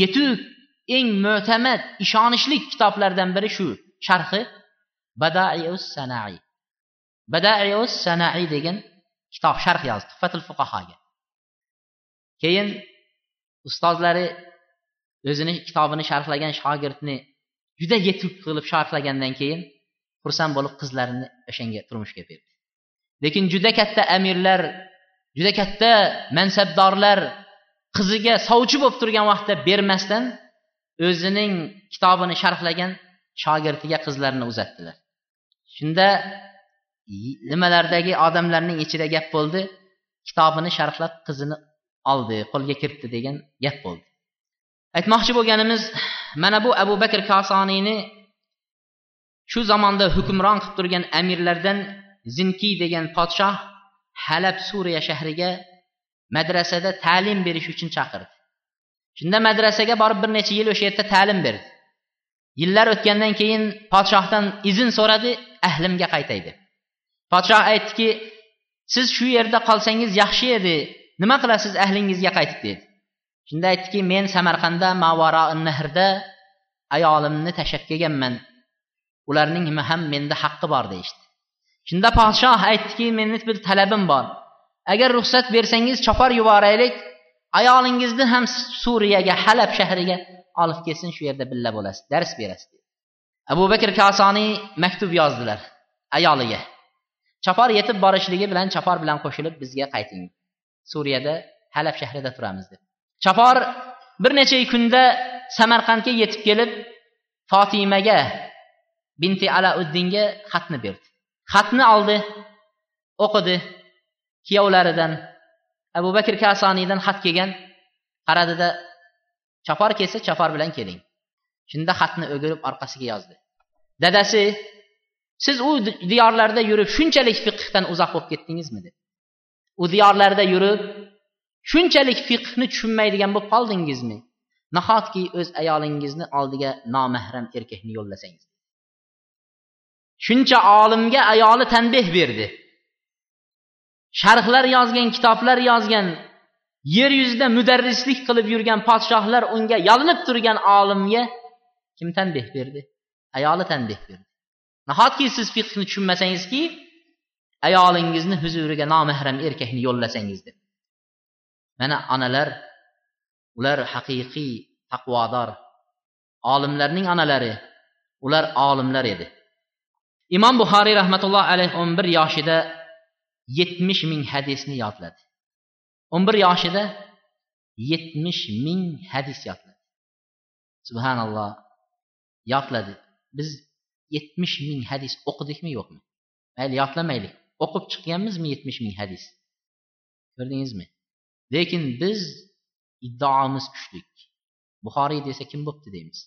Speaker 1: yetuk eng mo'tamad ishonishli kitoblardan biri shu sharhi badaius sanai. Badaius sanai degan kitob sharh yozdi tuhfatul fuqahoga. Keyin ustozlari o'zini kitobini sharhlagan shogirdni juda yetuk qilib sharhlagandan keyin xursand bo'lib qizlarini o'shanga turmushga berdi. Lekin juda katta amirlar juda katta mansabdorlar qiziga sovchi bo'lib turgan vaqtda bermasdan o'zining kitobini sharhlagan shogirdiga qizlarini uzatdilar. Shunda nimalardagi odamlarning ichida gap bo'ldi? Kitobini sharhlab qizini oldi qo'lga kiritdi degan gap bo'ldi. Aytmoqchi bo'lganimiz mana bu abu bakr kosoniyni shu zamonda hukmron qilib turgan amirlardan zinkiy degan podshoh halab suriya shahriga madrasada ta'lim berish uchun chaqirdi. Shunda madrasaga borib bir necha yil o'sha yerda ta'lim berdi. Yillar o'tgandan keyin podshohdan izn so'radi ahlimga qaytay deb podshoh aytdiki siz shu yerda qolsangiz yaxshi edi nima qilasiz ahlingizga qaytib? dedi. Shunda aytdiki men samarqandda mavaro nahrda ayolimni tashlab kelganman. Ularning ham menda haqqi bor deyishdi. Shunda podshoh aytdiki meni bir talabim bor. Agar ruxsat bersangiz chopar yuboraylik ayolingizni ham suriyaga halab shahriga olib kelsin shu yerda billa bo'lasiz dars berasiz abu bakr kosoniy maktub yozdilar ayoliga. Chopar yetib borishligi bilan chopar bilan qo'shilib bizga qayting suriyada halab shahrida turamiz deb chopor bir necha kunda samarqandga yetib kelib fotimaga binti alauddinga xatni berdi. Xatni oldi o'qidi kuyovlaridan abu bakr kasoniydan xat kelgan qaradida chopor kelsa chopor bilan keling. Shunda xatni o'girib orqasiga yozdi. Dadasi siz u diyorlarda yurib shunchalik fiqhdan uzoq bo'lib ketdingizmi? deb u diyorlarda yurib shunchalik fiqhni tushunmaydigan bo'lib qoldingizmi? Nahotki o'z ayolingizni oldiga nomahram erkakni yo'llasangiz? Shuncha olimga ayoli tanbeh berdi. Sharhlar yozgan kitoblar yozgan yer yuzida mudarrislik qilib yurgan podshohlar unga yalinib turgan olimga kim tanbeh berdi? Ayoli tanbeh berdi. Nahotki siz fiqhni tushunmasangizki ayolingizni huzuriga nomahram erkakni yo'llasangiz deb. Mana onalar ular haqiqiy taqvodor. Olimlarning onalari ular olimlar edi. Imom buxoriy rahmatulloh alayhi o'n bir yoshida yetmish ming hadisni yodladi. O'n bir yoshida yetmish ming hadis yodladi. Subhanalloh yodladi. Biz yetmish ming hadis o'qidikmi yo'qmi? Mayli yodlamaylik. O'qib chiqqanmizmi yetmish ming hadis? Ko'rdingizmi? Lekin biz iddaomiz kuchli. Buxoriy desa kim bo'pti deymiz.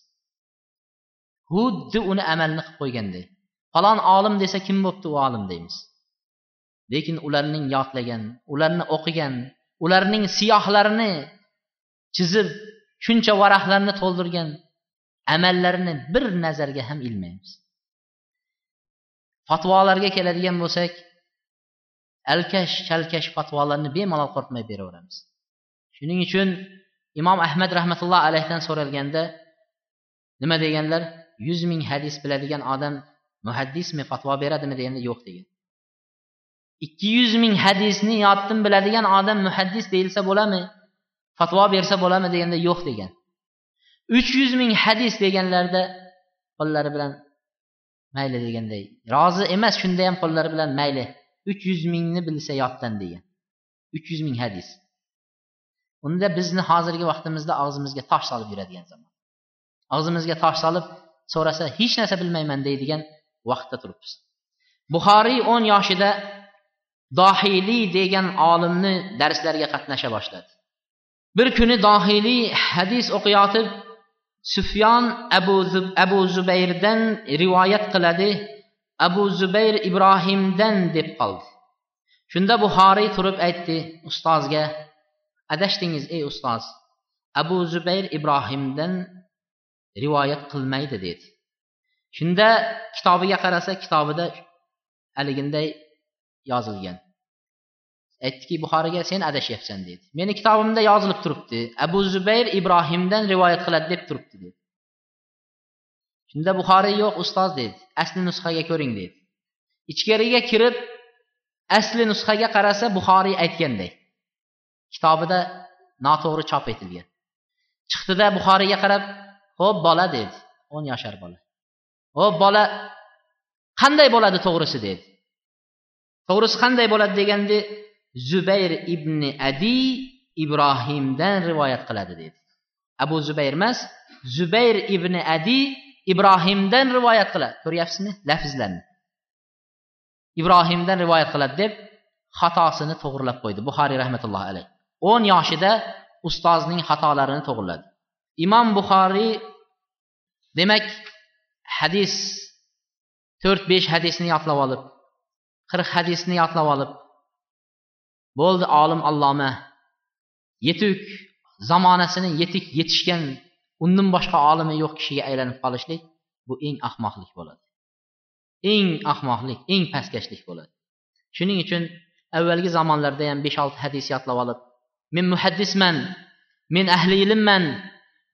Speaker 1: Xuddi uni amalni qilib qo'yganday falon olim desa kim bo'pti u olim deymiz. Lekin ularning yodlagan ularni o'qigan ularning siyohlarini chizib shuncha varaqlarni to'ldirgan amallarini bir nazarga ham ilmaymiz. Fatvolarga keladigan bo'lsak alkash chalkash fatvolarni bemalol qo'rqmay beraveramiz. Shuning uchun imom ahmad rahmatulloh alayhidan so'ralganda nima deganlar? Yuz ming hadis biladigan odam muhaddismi fatvo beradimi deganda yo'q degan. Ikki yuz ming hadisni yoddan biladigan odam muhaddis deyilsa bo'ladimi fatvo bersa bo'ladimi deganda yo'q degan. Uch yuz ming hadis deganlarida qo'llari bilan mayli deganday rozi emas shunda ham qo'llari bilan mayli uch yuz mingni bilsa yoddan degan. Uch yuz ming hadis. Unda bizni hozirgi vaqtimizda og'zimizga tosh solib yuradigan zamon. Og'zimizga tosh solib so'rasa hech narsa bilmayman deydigan vaqtda turibmiz buxoriy o'n yoshida dohiliy degan olimni darslarga qatnasha boshladi. Bir kuni dohiliy hadis o'qiyotib sufyon abu, Zub, abu zubayrdan rivoyat qiladi abu zubayr ibrohimdan deb qoldi. Shunda buxoriy turib aytdi ustozga adashdingiz ey ustoz. Abu zubayr ibrohimdan rivoyat qilmaydi dedi. Shunda kitobiga qarasa kitobida haliginday yozilgan. Aytdiki buxoriyga sen adashyapsan dedi meni kitobimda yozilib turibdi. Abu zubayr ibrohimdan rivoyat qiladi deb turibdi dedi shunda buxoriy yo'q ustoz dedi asli nusxaga ko'ring dedi ichkariga kirib asli nusxaga qarasa buxoriy aytganday kitobida noto'g'ri chop etilgan. Chiqdida buxoriyga qarab ho'p bola dedi o'n yashar bola ho'p bola qanday bo'ladi to'g'risi dedi to'g'risi qanday bo'ladi deganda zubayr ibn adi ibrohimdan rivoyat qiladi dedi abu zubayr emas zubayr ibn adi ibrohimdan rivoyat qiladi. Ko'ryapsizmi? Lafzlarni. Ibrohimdan rivoyat qiladi deb xatosini to'g'irlab qo'ydi buxoriy rahmatullohi alayh. O'n yoshida ustozning xatolarini to'g'irladi. Imom buxoriy demak hadis to'rt besh hadisni yodlab olib qirq hadisni yodlab olib bo'ldi olim alloma. Yetuk zamonasini yetik yetishgan undan boshqa olimi yo'q kishiga aylanib qolishlik bu eng ahmoqlik bo'ladi. Eng ahmoqlik eng pastkashlik bo'ladi. Shuning uchun avvalgi zamonlarda ham besh olti hadis yodlab olib men muhaddisman men ahli ilmman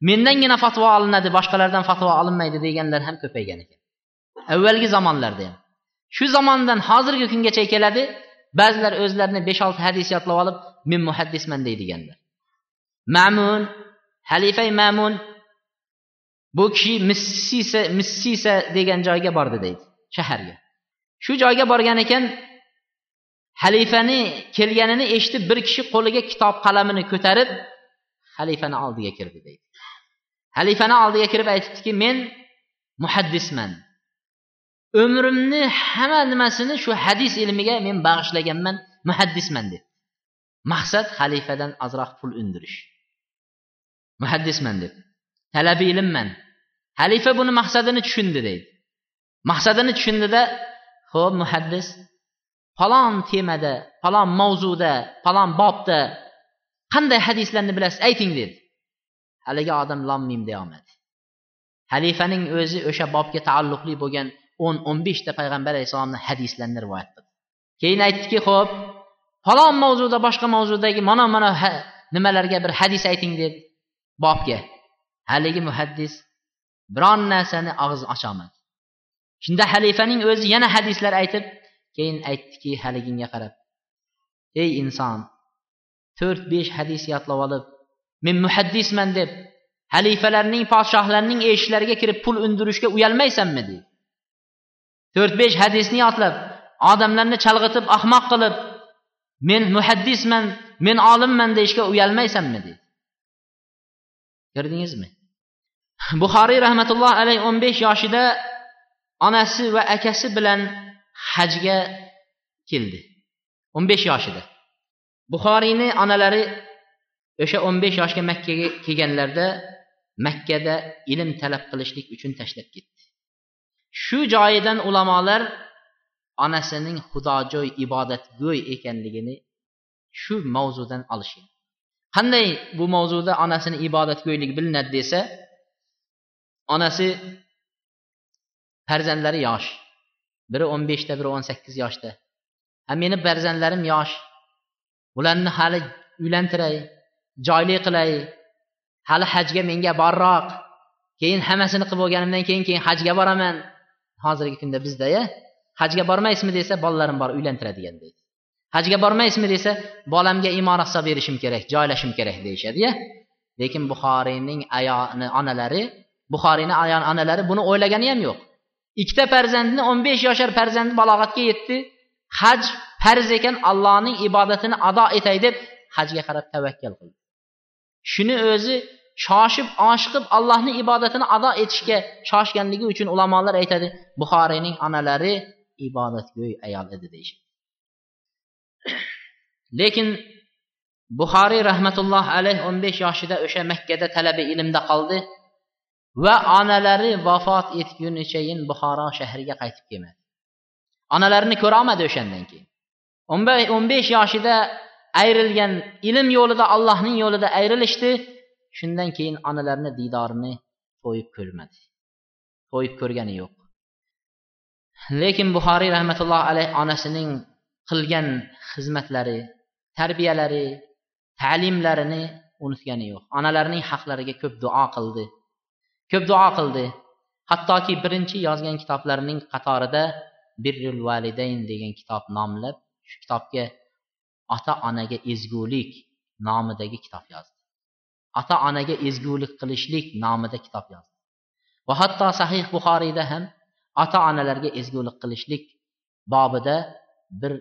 Speaker 1: mendangina fatvo olinadi boshqalardan fatvo olinmaydi deganlar ham ko'paygan ekan. Avvalgi zamonlarda ham. Shu zamondan hozirgi kungacha keladi ba'zilar o'zlarini besh olti hadis yodlab olib men muhaddisman deydiganlar. Mamun halifay mamun bu kishi missisa missisa degan joyga bordi deydi shaharga. Shu joyga borgan ekan halifani kelganini eshitib bir kishi qo'liga kitob qalamini ko'tarib halifani oldiga kirdi deydi. Xalifani oldiga kirib aytibdiki men muhaddisman. Umrimni hamma nimasini shu hadis ilmiga men bag'ishlaganman muhaddisman deb. Maqsad xalifadan ozroq pul undirish. Muhaddisman deb. Talabi ilmman xalifa buni maqsadini tushundi deydi. Maqsadini tushundida ho'p muhaddis falon temada falon mavzuda falon bobda qanday hadislarni bilasiz ayting dedi. Haligi odam lom mim deyolmadi. Halifaning o'zi o'sha bobga taalluqli bo'lgan o'n o'n beshta payg'ambar alayhissalomni hadislarini rivoyat qildi. Keyin aytdiki ho'p falon mavzuda boshqa mavzudagi mana mana nimalarga bir hadis ayting deb bobga haligi muhaddis biron narsani og'iz ocholmadi. Shunda halifaning o'zi yana hadislar aytib keyin aytdiki haliginga qarab ey inson to'rt besh hadis yodlab olib men muhaddisman deb halifalarning podshohlarning eshiklariga kirib pul undirishga uyalmaysanmi deydi to'rt besh hadisni yodlab odamlarni chalg'itib ahmoq qilib men muhaddisman men olimman deyishga uyalmaysanmi deydi ko'rdingizmi? Buxoriy rahmatulloh alayhi o'n besh yoshida onasi va akasi bilan hajga keldi. o'n besh yoshida. Buxoriyni onalari o'sha o'n besh yoshga makkaga kelganlarida makkada ilm talab qilishlik uchun tashlab ketdi. Shu joyidan ulamolar onasining xudojo'y ibodatgo'y ekanligini shu mavzudan olishgan. Qanday bu mavzuda onasini ibodatgo'yligi bilinadi desa onasi farzandlari yosh biri o'n beshda biri o'n sakkiz yoshda. Ha meni farzandlarim yosh ularni hali uylantiray joyli qilay. Hali hajga menga borroq. Keyin hammasini qilib bo'lganimdan keyin keyin hajga boraman. Hozirgi kunda bizdaya hajga bormaysizmi desa bolalarim bor uylantiradigan deydi. Hajga bormaysizmi desa bolamga imorat solib berishim kerak joylashim kerak deyishadiya lekin buxoriyning ayoni onalari buxoriyni ayon onalari buni o'ylagani ham yo'q. Ikkita farzandni o'n besh yoshar farzandi balog'atga yetdi. Haj farz ekan allohning ibodatini ado etay deb hajga qarab tavakkal qildi. Shuni o'zi shoshib oshiqib allohni ibodatini ado etishga shoshganligi uchun ulamolar aytadi buxoriyning onalari ibodatgo'y ayol edi deyishadi. Lekin buxoriy rahmatulloh alayh o'n besh yoshida o'sha makkada talabi ilmda qoldi va onalari vafot etgunichayin buxoro shahriga qaytib kelmadi. Onalarini ko'rolmadi o'shandan keyin. O'n besh yoshida ayrilgan ilm yo'lida allohning yo'lida ayrilishdi. Shundan keyin onalarini diydorini to'yib ko'rmadi. To'yib ko'rgani yo'q. Lekin buxoriy rahmatullohi alayh onasining qilgan xizmatlari tarbiyalari ta'limlarini unutgani yo'q. Onalarining haqlariga ko'p duo qildi. Ko'p duo qildi. Hattoki birinchi yozgan kitoblarining qatorida birrul validayn degan kitob nomlab shu kitobga ota onaga ezgulik nomidagi kitob yozdi. Ota onaga ezgulik qilishlik nomida kitob yozdi. Va hatto sahih buxoriyda ham ota onalarga ezgulik qilishlik bobida bir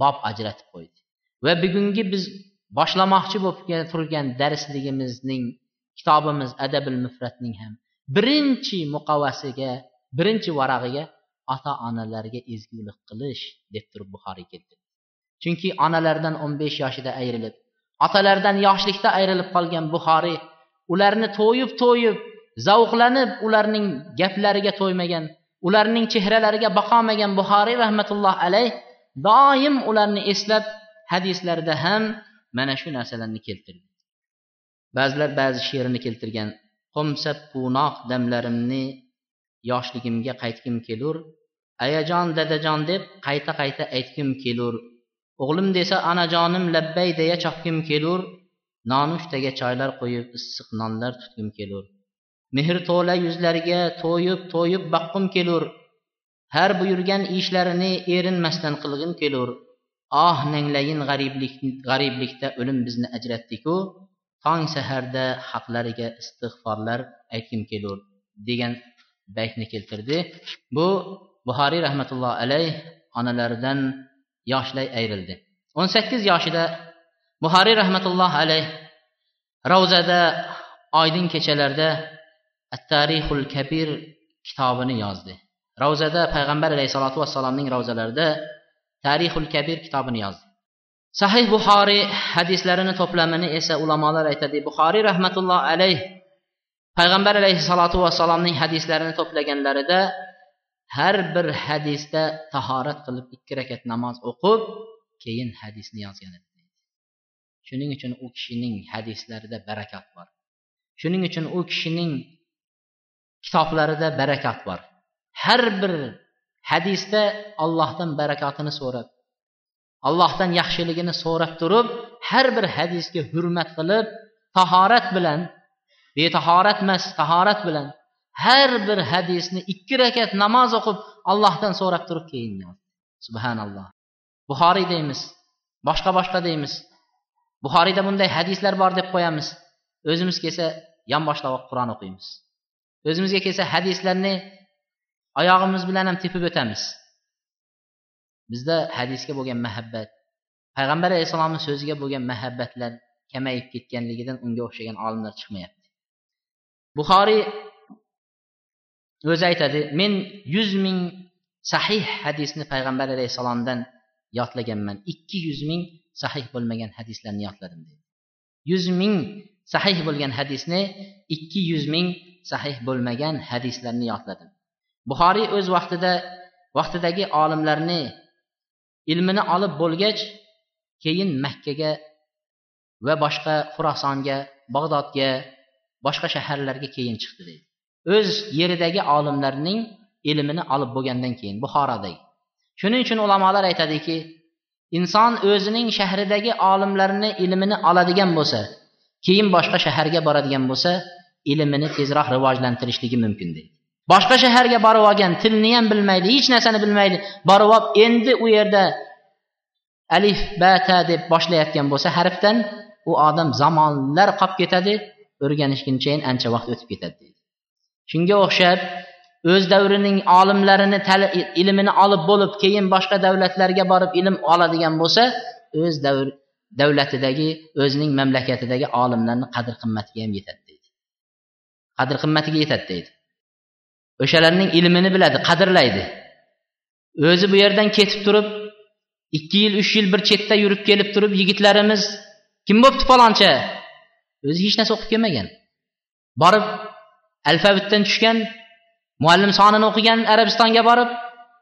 Speaker 1: bob ajratib qo'ydi. Va bugungi biz boshlamoqchi bo'lib turgan darsligimizning kitobimiz adabil mufratning ham birinchi muqovasiga birinchi varag'iga ota onalarga ezgulik qilish deb turib buxoriy keltirdi. Chunki onalaridan o'n besh yoshida ayrilib otalardan yoshlikda ayrilib qolgan buxoriy ularni to'yib to'yib zavqlanib ularning gaplariga to'ymagan ularning chehralariga boqolmagan buxoriy rahmatulloh alayh doim ularni eslab hadislarida ham mana shu narsalarni keltirdi. Ba'zilar ba'zi she'rini keltirgan qo'msab quvnoq damlarimni yoshligimga qaytgim kelur ayajon dadajon deb qayta qayta aytgim kelur o'g'lim desa anajonim labbay deya chopgim kelur. Nonushtaga choylar qo'yib issiq nonlar tutgim kelur. Mehr to'la yuzlariga to'yib to'yib boqqim kelur. Har buyurgan ishlarini erinmasdan qilg'im kelur. Oh nanglayin g'ariblik g'ariblikda o'lim bizni ajratdiku. Tong saharda haqlariga istig'forlar aytgim kelur degan baytni keltirdi. Bu buxoriy rahmatullohi alayh onalaridan yoshlay ayrildi. o'n sakkiz yoshida buxoriy rahmatullohi alayh ravzada oydin kechalarda at tarixul kabir kitobini yozdi. Ravzada payg'ambar alayhissalotu vassalomning ravzalarida tarixul kabir kitobini yozdi. Sahih buxoriy hadislarini to'plamini esa ulamolar aytadi. Buxoriy rahmatulloh alayh payg'ambar alayhissalotu vassalomning hadislarini to'plaganlarida har bir hadisda tahorat qilib ikki rakat namoz o'qib keyin hadisni yozgan edi. Shuning uchun u kishining hadislarida barakat bor. Shuning uchun u kishining kitoblarida barakat bor. Har bir hadisda allohdan barakatini so'rab allohdan yaxshiligini so'rab turib har bir hadisga hurmat qilib tahorat bilan betahorat emas tahorat bilan har bir hadisni ikki rakat namoz o'qib allohdan so'rab turib keyin subhanalloh. Buxoriy deymiz boshqa boshqa deymiz. Buxoriyda bunday hadislar bor deb qo'yamiz. O'zimiz kelsa yonboshlab qur'on o'qiymiz. O'zimizga kelsa hadislarni oyog'imiz bilan ham tepib o'tamiz. Bizda hadisga bo'lgan muhabbat payg'ambar alayhissalomni so'ziga bo'lgan muhabbatlar kamayib ketganligidan unga o'xshagan olimlar chiqmayapti. Buxoriy o'zi aytadi men yuz ming sahih hadisni payg'ambar alayhissalomdan yodlaganman. Ikki yuz ming sahih bo'lmagan hadislarni yodladim deydi yuz ming sahih bo'lgan hadisni ikki yuz ming sahih bo'lmagan hadislarni yodladim. Buxoriy o'z vaqtida vaqtidagi olimlarni ilmini olib bo'lgach keyin makkaga va boshqa xurosonga bag'dodga boshqa shaharlarga keyin chiqdi deydi o'z yeridagi olimlarning ilmini olib bo'lgandan keyin buxorodagi shuning uchun ulamolar aytadiki inson o'zining shahridagi olimlarni ilmini oladigan bo'lsa keyin boshqa shaharga boradigan bo'lsa ilmini tezroq rivojlantirishligi mumkin deydi. Boshqa shaharga borib olgan tilni ham bilmaydi hech narsani bilmaydi. Borib olib endi u yerda alif ba ta deb boshlayotgan bo'lsa harfdan u odam zamonlar qolib ketadi o'rganishgunchayin ancha vaqt o'tib ketadi deydi. Shunga o'xshab o'z davrining olimlarini ilmini olib bo'lib keyin boshqa davlatlarga borib ilm oladigan bo'lsa o'z davr davlatidagi o'zining mamlakatidagi olimlarni qadr qimmatiga ham yetadi deydi. Qadr qimmatiga yetadi deydi. O'shalarning ilmini biladi qadrlaydi. O'zi bu yerdan ketib turib ikki yil uch yil bir chetda yurib kelib turib yigitlarimiz kim bo'pti faloncha? O'zi hech narsa o'qib kelmagan. Borib alfabetdan tushgan muallim sonini o'qigan arabistonga borib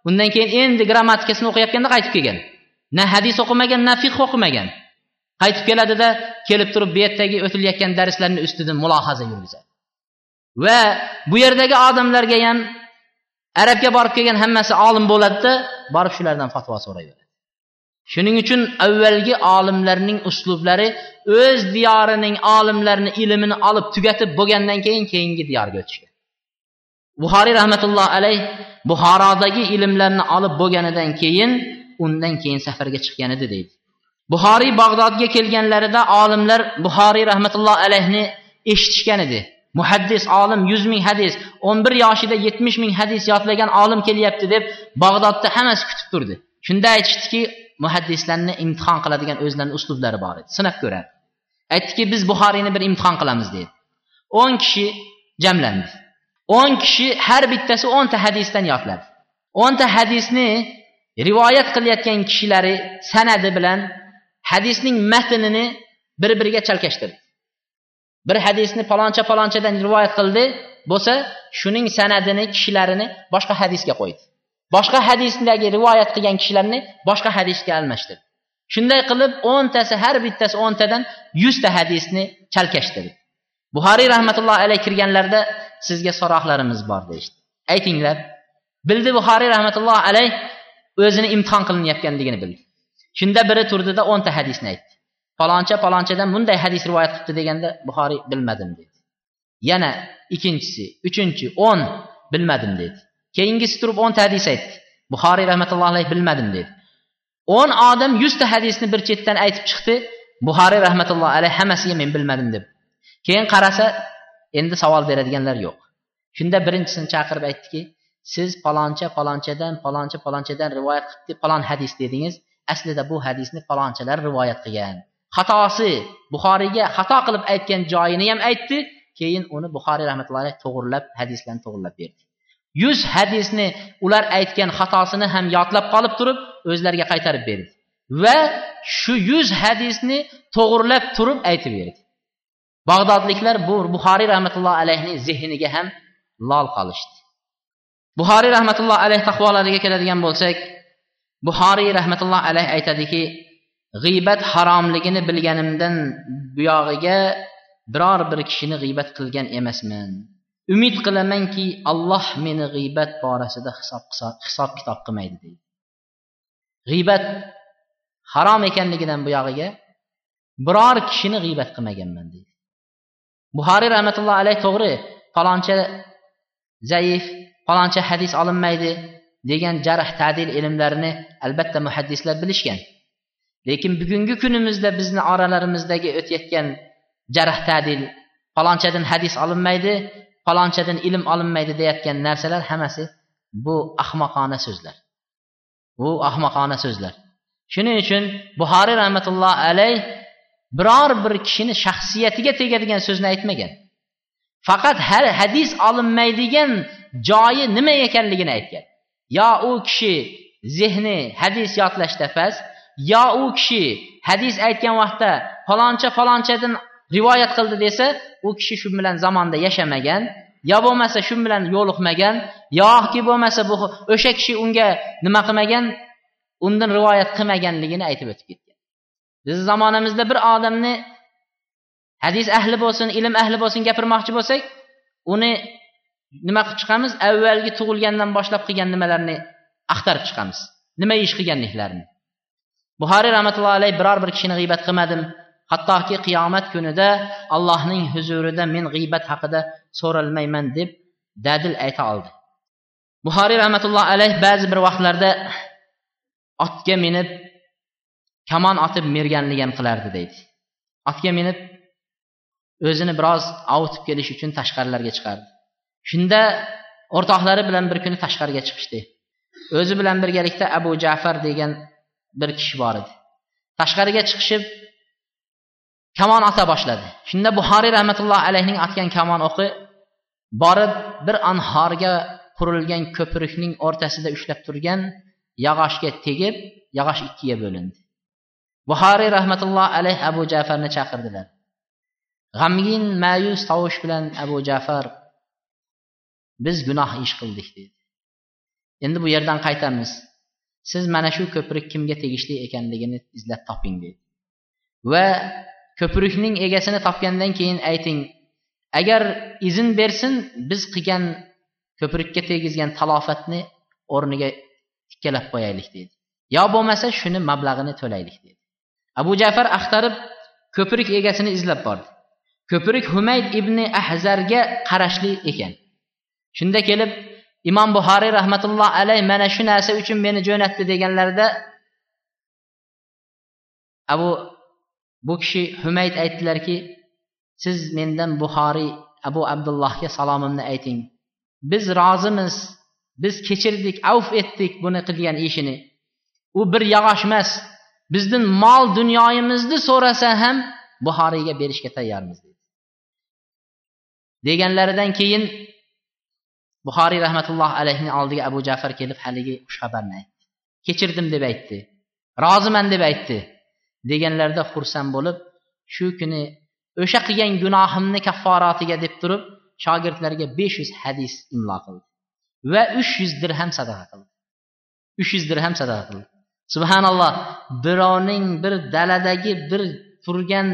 Speaker 1: undan keyin endi grammatikasini o'qiyotganda qaytib kelgan. Na hadis o'qimagan na fiq o'qimagan. Qaytib keladida kelib turib bu yerdagi o'tilayotgan darslarni ustidan mulohaza yurgizadi. Va bu yerdagi odamlarga ham arabga borib kelgan hammasi olim bo'ladida borib shulardan fatvo so'rayveradi. Shuning uchun avvalgi olimlarning uslublari o'z diyorining olimlarini ilmini olib tugatib bo'lgandan keyin keyingi diyorga o'tishgan. Buxoriy rahmatulloh alayh buxorodagi ilmlarni olib bo'lganidan keyin undan keyin safarga chiqqan edi deydi. Buxoriy bag'dodga kelganlarida olimlar buxoriy rahmatulloh alayhni eshitishgan edi. Muhaddis olim yuz ming hadis o'n bir yoshida yetmish ming hadis yodlagan olim kelyapti deb bag'dodda hammasi kutib turdi. Shunda aytishdiki muhaddislarni imtihon qiladigan o'zlarini uslublari bor edi. Sinab ko'radi. Aytdiki biz buxoriyni bir imtihon qilamiz dedi. O'n kishi jamlandi. O'n kishi har bittasi o'nta hadisdan yodladi. O'nta hadisni rivoyat qilayotgan kishilari sanadi bilan hadisning matnini bir biriga chalkashtirdi. Bir hadisni paloncha palonchadan rivoyat qildi bo'lsa shuning sanadini kishilarini boshqa hadisga qo'ydi. Boshqa hadisdagi rivoyat qilgan kishilarni boshqa hadisga almashtirdi shunday qilib o'ntasi har bittasi o'ntadan yuzta hadisni chalkashtirdi. Buxoriy rahmatullohi alayh kirganlarida sizga so'roqlarimiz bor deyishdi. Aytinglar bildi buxoriy rahmatullohi alayh o'zini imtihon qilinayotganligini bildi. Shunda biri turdida o'nta hadisni aytdi. Faloncha palonchadan bunday hadis rivoyat qilibdi deganda buxoriy bilmadim dedi. Yana ikkinchisi uchinchi o'n bilmadim dedi. Keyingisi turib o'nta hadis aytdi buxoriy rahmatullohi alayhi bilmadim dedi. O'n odam yuzta hadisni bir chetdan aytib chiqdi. Buxoriy rahmatullohi alayhi hammasiga men bilmadim deb. Keyin qarasa endi savol beradiganlar yo'q. Shunda birinchisini chaqirib aytdiki siz paloncha palonchadan paloncha palonchadan rivoyat qilib falon hadis dedingiz. Aslida bu hadisni palonchalar rivoyat qilgan. Xatosi buxoriyga xato qilib aytgan joyini ham aytdi. Keyin uni buxoriy rahmatullohi to'g'irlab hadislarni to'g'irlab berdi. Yuz hadisni ular aytgan xatosini ham yodlab qolib turib o'zlariga qaytarib berdi. Va shu yuz hadisni to'g'irlab turib aytib berdi. Bag'dodliklar bu buxoriy rahmatullohi alayhni zehniga ham lol qolishdi. Buxoriy rahmatullohi alayh taqvolariga keladigan bo'lsak buxoriy rahmatullohi alayh aytadiki g'iybat haromligini bilganimdan buyog'iga biror bir kishini g'iybat qilgan emasman. Umid qilamanki alloh meni g'iybat borasida hisob hisob kitob qilmaydi deydi. G'iybat harom ekanligidan buyog'iga biror kishini g'iybat qilmaganman deydi. Buxoriy rahmatullohi alayh to'g'ri faloncha zaif faloncha hadis olinmaydi degan jarh tadil ilmlarini albatta muhaddislar bilishgan. Lekin bugungi kunimizda bizni oralarimizdagi o'tayotgan jarh tadil falonchadan hadis olinmaydi falonchadan ilm olinmaydi deyayotgan narsalar hammasi bu ahmoqona so'zlar. Bu ahmoqona so'zlar. Shuning uchun buxoriy rahmatulloh alayh biror bir kishini shaxsiyatiga tegadigan so'zni aytmagan. Faqat har hadis olinmaydigan joyi nima ekanligini aytgan. Yo u kishi zehni hadis yodlashda past yo u kishi hadis aytgan vaqtda faloncha falonchadan rivoyat qildi desa u kishi shu bilan zamonda yashamagan yo bo'lmasa shu bilan yo'liqmagan yoki bo'lmasa bu o'sha kishi unga nima qilmagan undan rivoyat qilmaganligini aytib o'tib ketgan. Bizni zamonamizda bir odamni hadis ahli bo'lsin ilm ahli bo'lsin gapirmoqchi bo'lsak uni nima qilib chiqamiz? Avvalgi tug'ilgandan boshlab qilgan nimalarni axtarib chiqamiz. Nima ish qilganliklarini. Buxoriy rahmatullohi alayhi biror bir kishini g'iybat qilmadim. Hattoki qiyomat kunida allohning huzurida men g'iybat haqida so'ralmayman deb dadil ayta oldi. Buxoriy rahmatullohi alayh ba'zi bir vaqtlarda otga minib kamon otib merganlik ham qilardi deydi. Otga minib o'zini biroz ovutib kelish uchun tashqarilarga chiqardi. Shunda o'rtoqlari bilan bir kuni tashqariga chiqishdi. O'zi bilan birgalikda abu jafar degan bir kishi bor edi. Tashqariga chiqishib kamon ota boshladi. Shunda buxoriy rahmatullohi alayhning otgan kamon o'qi borib bir anhorga qurilgan ko'prikning o'rtasida ushlab turgan yog'ochga tegib yog'och ikkiga bo'lindi. Buxoriy rahmatullohi alayh abu jafarni chaqirdilar. G'amgin ma'yus tovush bilan abu jafar biz gunoh ish qildik dedi. Endi bu yerdan qaytamiz. Siz mana shu ko'prik kimga tegishli ekanligini izlab toping dedi. Va ko'prikning egasini topgandan keyin ayting agar izn bersin biz qilgan ko'prikka tegizgan talofatni o'rniga tikkalab qo'yaylik dedi. Yo bo'lmasa shuni mablag'ini to'laylik dedi. Abu jafar axtarib ko'prik egasini izlab bordi. Ko'prik humayd ibn ahzarga qarashli ekan. Shunda kelib imom buxoriy rahmatulloh alayh mana shu narsa uchun meni jo'natdi deganlarida abu bu kishi humayd aytdilarki siz mendan buxoriy abu abdullohga salomimni ayting. Biz rozimiz biz kechirdik avf etdik buni qilgan ishini. U bir yog'och emas bizdan mol dunyoyimizni so'rasa ham buxoriyga berishga tayyormiz dedi. Deganlaridan keyin buxoriy rahmatulloh alayhini oldiga abu jafar kelib haligi xushxabarni aytdi. Kechirdim deb aytdi. Roziman deb aytdi. Deganlarida xursand bo'lib shu kuni o'sha qilgan gunohimni kafforatiga deb turib shogirdlarga besh yuz hadis imlo qildi va uch yuz dirham sadaqa qildi. Uch yuz dirham sadaqa qildi. Subhanalloh birovning bir daladagi bir turgan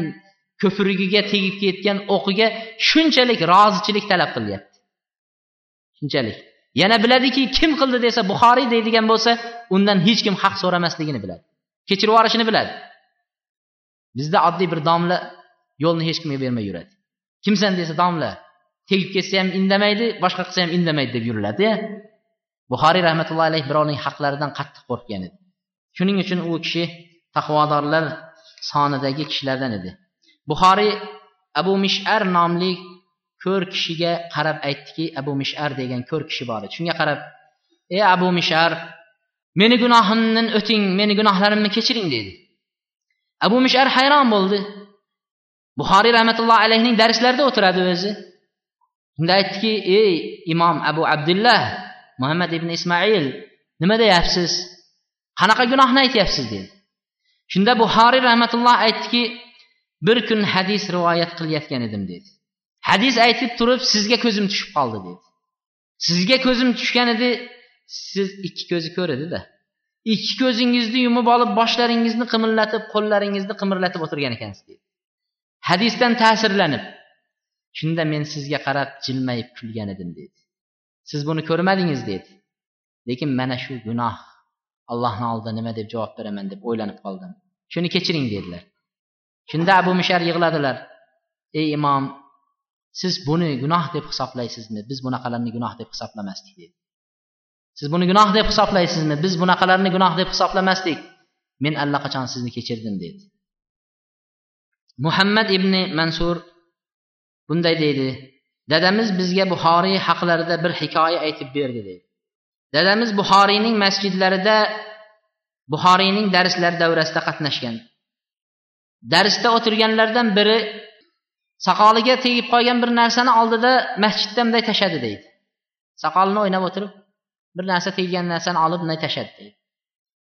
Speaker 1: ko'prigiga tegib ketgan o'qiga shunchalik rozichilik talab qilyapti. Shunchalik. Yana biladiki kim qildi desa buxoriy deydigan bo'lsa undan hech kim haq so'ramasligini biladi. Kechirib yuborishini biladi. Bizda oddiy bir domla yo'lni hech kimga bermay yuradi. Kimsan desa domla tegib ketsa ham indamaydi boshqa qilsa ham indamaydi deb yuriladi buxoriy rahmatullohi alayhi birovning haqlaridan qattiq qo'rqgan edi. Shuning uchun u kishi taqvodorlar sonidagi kishilardan edi. Buxoriy abu mishar nomli ko'r kishiga qarab aytdiki abu mishar degan ko'r kishi bor edi. Shunga qarab ey abu mishar meni gunohimdan o'ting meni gunohlarimni kechiring dedi abu mishar hayron bo'ldi. Buxoriy rahmatullohi alayhining darslarida o'tiradi o'zi. Shunda aytdiki ey imom abu abdullah muhammad ibn ismoil nima deyapsiz? Qanaqa gunohni aytyapsiz? dedi. Shunda buxoriy rahmatulloh aytdiki bir kun hadis rivoyat qilayotgan edim dedi. Hadis aytib turib sizga ko'zim tushib qoldi dedi. Sizga ko'zim tushgan edi siz ikki ko'zi ko'r edida ikki ko'zingizni yumib olib boshlaringizni qimirlatib qo'llaringizni qimirlatib o'tirgan ekansiz dedi hadisdan ta'sirlanib shunda men sizga qarab jilmayib kulgan edim dedi siz buni ko'rmadingiz dedi lekin mana shu gunoh allohni oldida nima deb javob beraman deb o'ylanib qoldim. Shuni kechiring dedilar. Shunda abu mishar yig'ladilar. Ey imom siz buni gunoh deb hisoblaysizmi biz bunaqalarni gunoh deb hisoblamasdik dedi siz buni gunoh deb hisoblaysizmi? Biz bunaqalarni gunoh deb hisoblamasdik. Men allaqachon sizni kechirdim dedi muhammad ibn mansur bunday deydi. Dadamiz bizga buxoriy haqlarida bir hikoya aytib berdi deydi. Dadamiz buxoriyning masjidlarida buxoriyning darslar davrasida qatnashgan. Darsda o'tirganlardan biri soqoliga tegib qolgan bir narsani oldida masjidda bunday tashladi deydi. Soqolini o'ynab o'tirib bir narsa teggan narsani olib bunday tashladi deydi.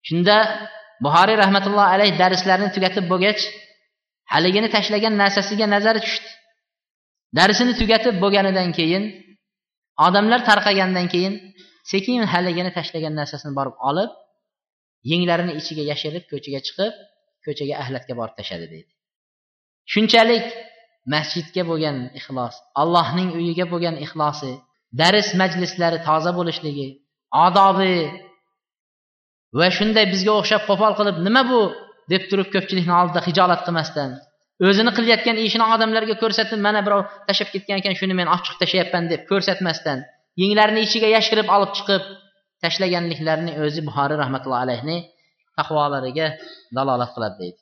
Speaker 1: Shunda buxoriy rahmatullohi alayhi darslarini tugatib bo'lgach haligini tashlagan narsasiga nazari tushdi. Darsini tugatib bo'lganidan keyin odamlar tarqagandan keyin sekin haligini tashlagan narsasini borib olib yenglarini ichiga yashirib ko'chaga chiqib ko'chaga ahlatga borib tashladi deydi. Shunchalik masjidga bo'lgan ixlos allohning uyiga bo'lgan ixlosi dars majlislari toza bo'lishligi odobi va shunday bizga o'xshab qo'pol qilib nima bu? deb turib ko'pchilikni oldida hijolat qilmasdan o'zini qilayotgan ishini odamlarga ko'rsatib mana birov tashlab ketgan ekan shuni men ochiq tashlayapman deb ko'rsatmasdan yenglarini ichiga yashirib olib chiqib tashlaganliklarini o'zi buxoriy rahmatullohi alayhni taqvolariga dalolat qiladi deydi.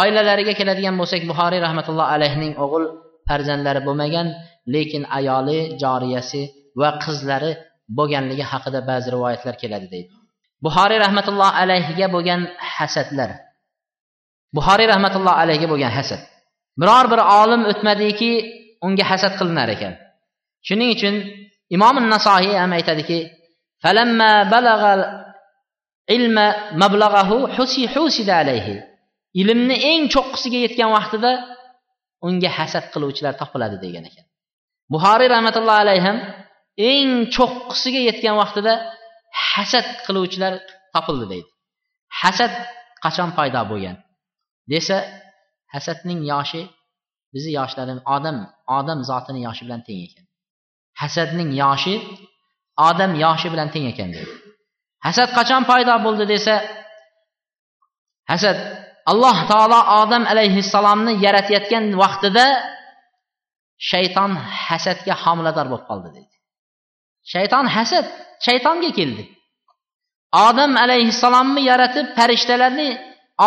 Speaker 1: Oilalariga keladigan bo'lsak buxoriy rahmatullohi alayhning o'g'il farzandlari bo'lmagan lekin ayoli joriyasi va qizlari bo'lganligi haqida ba'zi rivoyatlar keladi deydi. Buxoriy rahmatullohi alayhiga bo'lgan hasadlar. Buxoriy rahmatullohi alayhiga bo'lgan hasad. Biror bir olim o'tmadiki unga hasad qilinar ekan. Shuning uchun imom nasoiy ham aytadiki ilmni eng cho'qqisiga yetgan vaqtida unga hasad qiluvchilar topiladi degan ekan. Buxoriy rahmatullohi alayhi ham eng cho'qqisiga yetgan vaqtida hasad qiluvchilar topildi deydi. Hasad qachon paydo bo'lgan? Desa hasadning yoshi bizni yoshlarimiz odam odam zotini yoshi bilan teng ekan. Hasadning yoshi odam yoshi bilan teng ekan deydi. Hasad qachon paydo bo'ldi desa hasad alloh taolo odam alayhissalomni yaratayotgan vaqtida shayton hasadga homilador bo'lib qoldi deydi. Shayton hasad shaytonga keldi. Odam alayhissalomni yaratib farishtalarni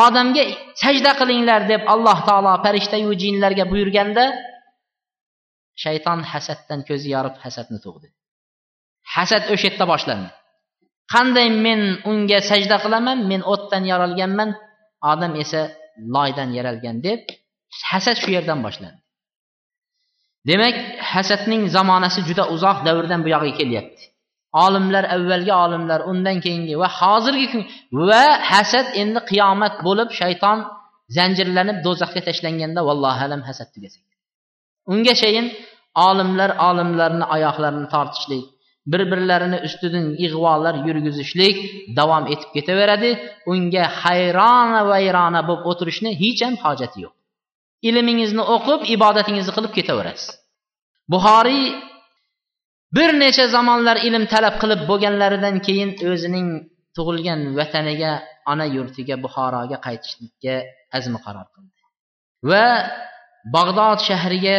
Speaker 1: odamga sajda qilinglar deb alloh taolo farishtayu jinlarga buyurganda shayton hasaddan ko'zi yorib hasadni tug'di. Hasad o'sha yerda boshlandi. Qanday men unga sajda qilaman men o'tdan yaralganman odam esa loydan yaralgan deb hasad shu yerdan boshlandi. Demak hasadning zamonasi juda uzoq davrdan bu yog'iga kelyapti. Olimlar avvalgi olimlar undan keyingi va hozirgi kun va hasad endi qiyomat bo'lib shayton zanjirlanib do'zaxga tashlanganda vallohu alam hasad tugasa unga chayin olimlar olimlarni oyoqlarini tortishlik bir birlarini ustidan ig'volar yurgizishlik davom etib ketaveradi. Unga hayrona vayrona bo'lib o'tirishni hech ham hojati yo'q. Ilmingizni o'qib ibodatingizni qilib ketaverasiz. Buxoriy bir necha zamonlar ilm talab qilib bo'lganlaridan keyin o'zining tug'ilgan vataniga ona yurtiga buxoroga qaytishlikka azmi qaror qildi. Va bag'dod shahriga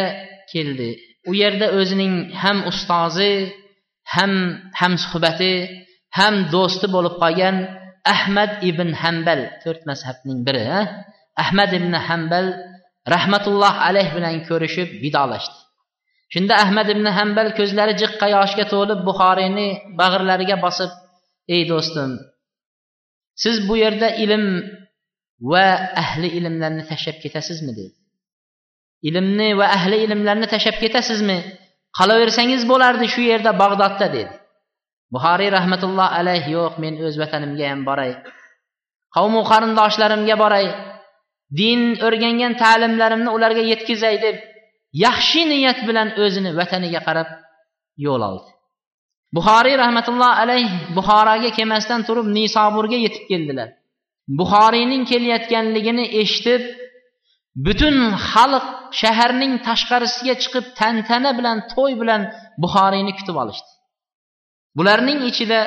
Speaker 1: keldi. U yerda o'zining ham ustozi ham hamsuhbati ham do'sti bo'lib qolgan ahmad ibn hambal to'rt mazhabning biri ahmad ibn hambal rahmatulloh alayh bilan ko'rishib vidolashdi. Shunda ahmad ibn hambal ko'zlari jiqqa yoshga to'lib buxoriyni bag'irlariga bosib ey do'stim siz bu yerda ilm va ahli ilmlarni tashlab ketasizmi? dedi. Ilmni va ahli ilmlarni tashlab ketasizmi? Qolaversangiz bo'lardi shu yerda bag'dodda dedi. Buxoriy rahmatulloh alayh yo'q men o'z vatanimga ham boray qavmu qarindoshlarimga boray din o'rgangan ta'limlarimni ularga yetkazay deb yaxshi niyat bilan o'zini vataniga qarab yo'l oldi. Buxoriy rahmatulloh alayh buxoroga kelmasdan turib nisoburga yetib keldilar. Buxoriyning kelayotganligini eshitib butun xalq shaharning tashqarisiga chiqib tantana bilan to'y bilan buxoriyni kutib olishdi. Bularning ichida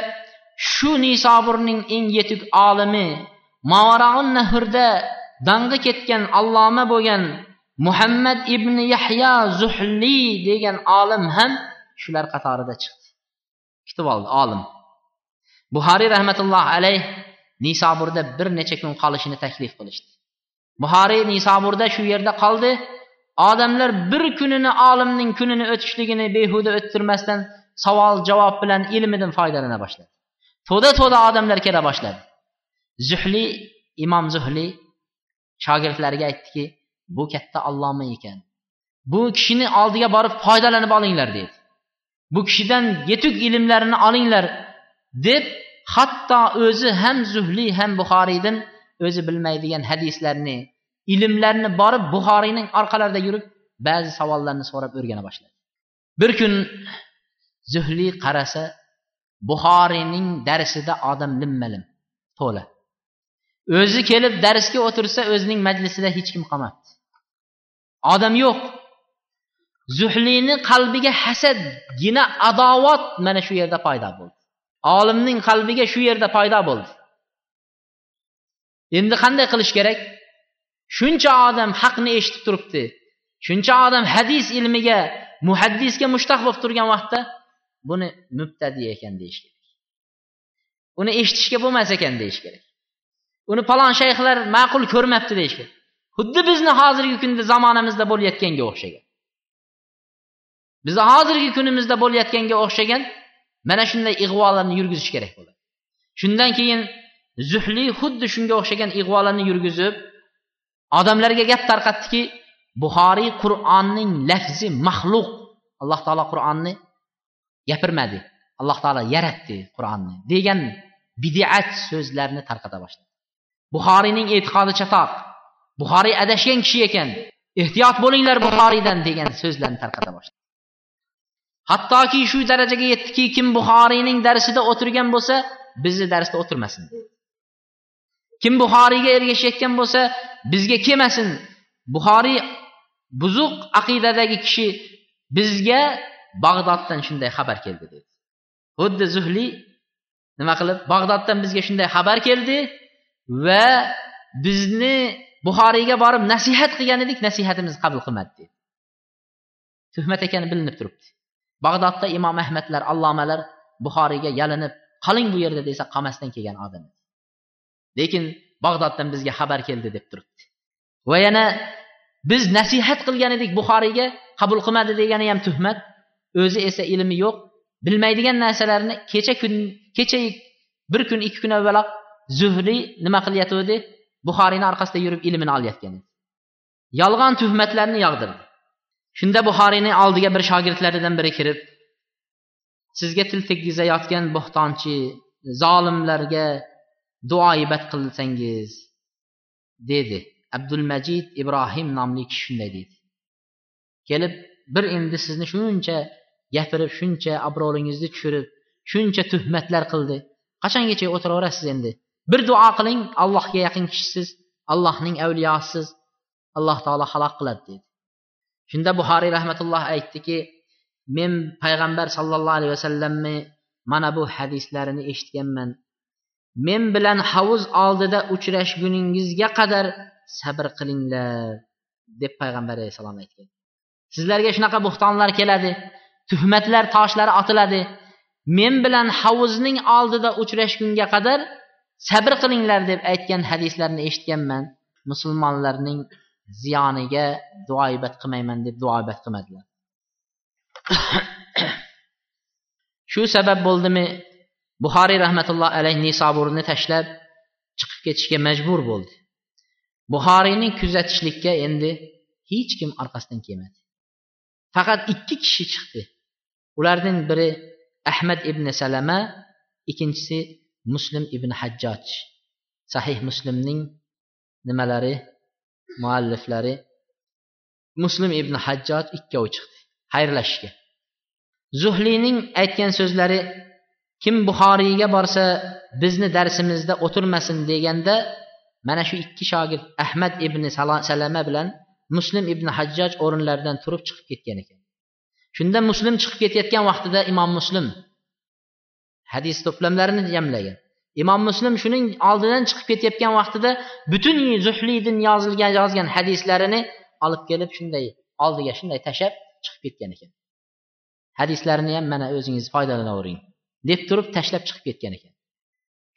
Speaker 1: shu nisoburning eng yetuk olimi mavaraun nahrda dang'i ketgan alloma bo'lgan muhammad ibn yahyo zuhli degan olim ham shular qatorida chiqdi. Kutib oldi olim. Buxoriy rahmatullohi alayh nisoburda bir necha kun qolishini taklif qilishdi. Buxoriy nisoburda shu yerda qoldi. Odamlar bir kunini olimning kunini o'tishligini behuda o'ttirmasdan savol javob bilan ilmidan foydalana boshladi. To'da to'da odamlar kela boshladi. Zuhli imom zuhli shogirdlariga aytdiki bu katta alloma ekan? Bu kishini oldiga borib foydalanib olinglar dedi. Bu kishidan yetuk ilmlarini olinglar deb hatto o'zi ham zuhli ham buxoriydan o'zi bilmaydigan hadislarni ilmlarni borib buxoriyning orqalarida yurib ba'zi savollarni so'rab o'rgana boshladi. Bir kun zuhli qarasa buxoriyning darsida odam limmalim to'la. O'zi kelib darsga o'tirsa o'zining majlisida hech kim qolmabdi odam yo'q. Zuhliyni qalbiga hasadgina adovat mana shu yerda paydo bo'ldi. Olimning qalbiga shu yerda paydo bo'ldi. Endi qanday qilish kerak? Shuncha odam haqni eshitib turibdi. Shuncha odam hadis ilmiga muhaddisga mushtaq bo'lib turgan vaqtda buni mubtadi ekan deyish kerak. Uni eshitishga bo'lmas ekan deyish kerak. Uni palon shayxlar ma'qul ko'rmabdi deyish kerak. Xuddi bizni hozirgi kunda zamonamizda bo'layotganga o'xshagan. Bizni hozirgi kunimizda bo'layotganga o'xshagan mana shunday ig'volarni yurgizish kerak bo'ladi. Shundan keyin zuhli xuddi shunga o'xshagan ig'volarni yurgizib odamlarga gap tarqatdiki buxoriy qur'onning lafzi maxluq. Alloh taolo qur'onni gapirmadi. Alloh taolo yaratdi qur'onni degan bidat so'zlarni tarqata boshladi. Buxoriyning e'tiqodi chatoq. Buxoriy adashgan kishi ekan. Ehtiyot bo'linglar buxoriydan degan so'zlarni tarqata boshladi. Hattoki shu darajaga yetdiki kim buxoriyning darsida o'tirgan bo'lsa bizni darsda o'tirmasin. Kim buxoriyga ergashayotgan bo'lsa bizga kelmasin. Buxoriy buzuq aqidadagi kishi bizga bag'doddan shunday xabar keldi dedi. Xuddi zuhli nima qilib bag'doddan bizga shunday xabar keldi va bizni buxoriyga borib nasihat qilgan edik nasihatimizni qabul qilmadi. Dedi tuhmat ekani bilinib turibdi. Bag'dodda imom ahmadlar allomalar buxoriyga yalinib qoling bu yerda desa qolmasdan kelgan odam lekin bag'doddan bizga xabar keldi deb turibdi. Va yana biz nasihat qilgan edik buxoriyga qabul qilmadi degani ham tuhmat. O'zi esa ilmi yo'q bilmaydigan narsalarni kecha kun kecha bir kun ikki kun avvaloq zuhriy nima qilyotgandi buxoriyni orqasida yurib ilmini olayotgan edi. Yolg'on tuhmatlarni yog'dirdi. Shunda buxoriyni oldiga bir shogirdlaridan biri kirib sizga til teggizayotgan bo'xtonchi zolimlarga duoibat qilsangiz dedi abdul majid ibrohim nomli kishi shunday deydi. Kelib bir endi sizni shuncha gapirib shuncha obro'lingizni tushirib shuncha tuhmatlar qildi. Qachongacha o'tiraverasiz endi? Bir duo qiling allohga yaqin kishisiz allohning avliyosisiz alloh taolo halok qiladi dedi. Shunda buxoriy rahmatulloh aytdiki men payg'ambar sallallohu alayhi vasallamni mana bu hadislarini eshitganman. Men bilan havuz oldida uchrashguningizga qadar sabr qilinglar deb payg'ambar alayhissalom aytgan. Sizlarga shunaqa bo'xtonlar keladi tuhmatlar toshlari otiladi. Men bilan havuzning oldida uchrashgunga qadar sabr qilinglar deb aytgan hadislarni eshitganman. Musulmonlarning ziyoniga duoibat qilmayman deb duoibat qilmadilar. Shu sabab bo'ldimi? Buxoriy rahmatullohi alayh nisoburni tashlab chiqib ketishga majbur bo'ldi. Buxoriyni kuzatishlikka endi hech kim orqasidan kelmadi. Faqat ikki kishi chiqdi. Ulardan biri ahmad ibn salama ikkinchisi muslim ibn hajjoj sahih muslimning nimalari mualliflari. Muslim ibn hajjoj ikkovi chiqdi. Xayrlashishga zuhliyning aytgan so'zlari kim buxoriyga borsa bizni darsimizda o'tirmasin deganda mana shu ikki shogird ahmad ibn salama bilan muslim ibn hajjoj o'rinlaridan turib chiqib ketgan ekan. Shunda muslim chiqib ketayotgan vaqtida imom muslim hadis to'plamlarini jamlagan. Imom muslim shuning oldidan chiqib ketayotgan vaqtida butun zuhliydin yozilgan yozgan hadislarini olib kelib shunday oldiga shunday tashlab chiqib ketgan ekan. Hadislarini ham mana o'zingiz foydalanavering deb turib tashlab chiqib ketgan ekan.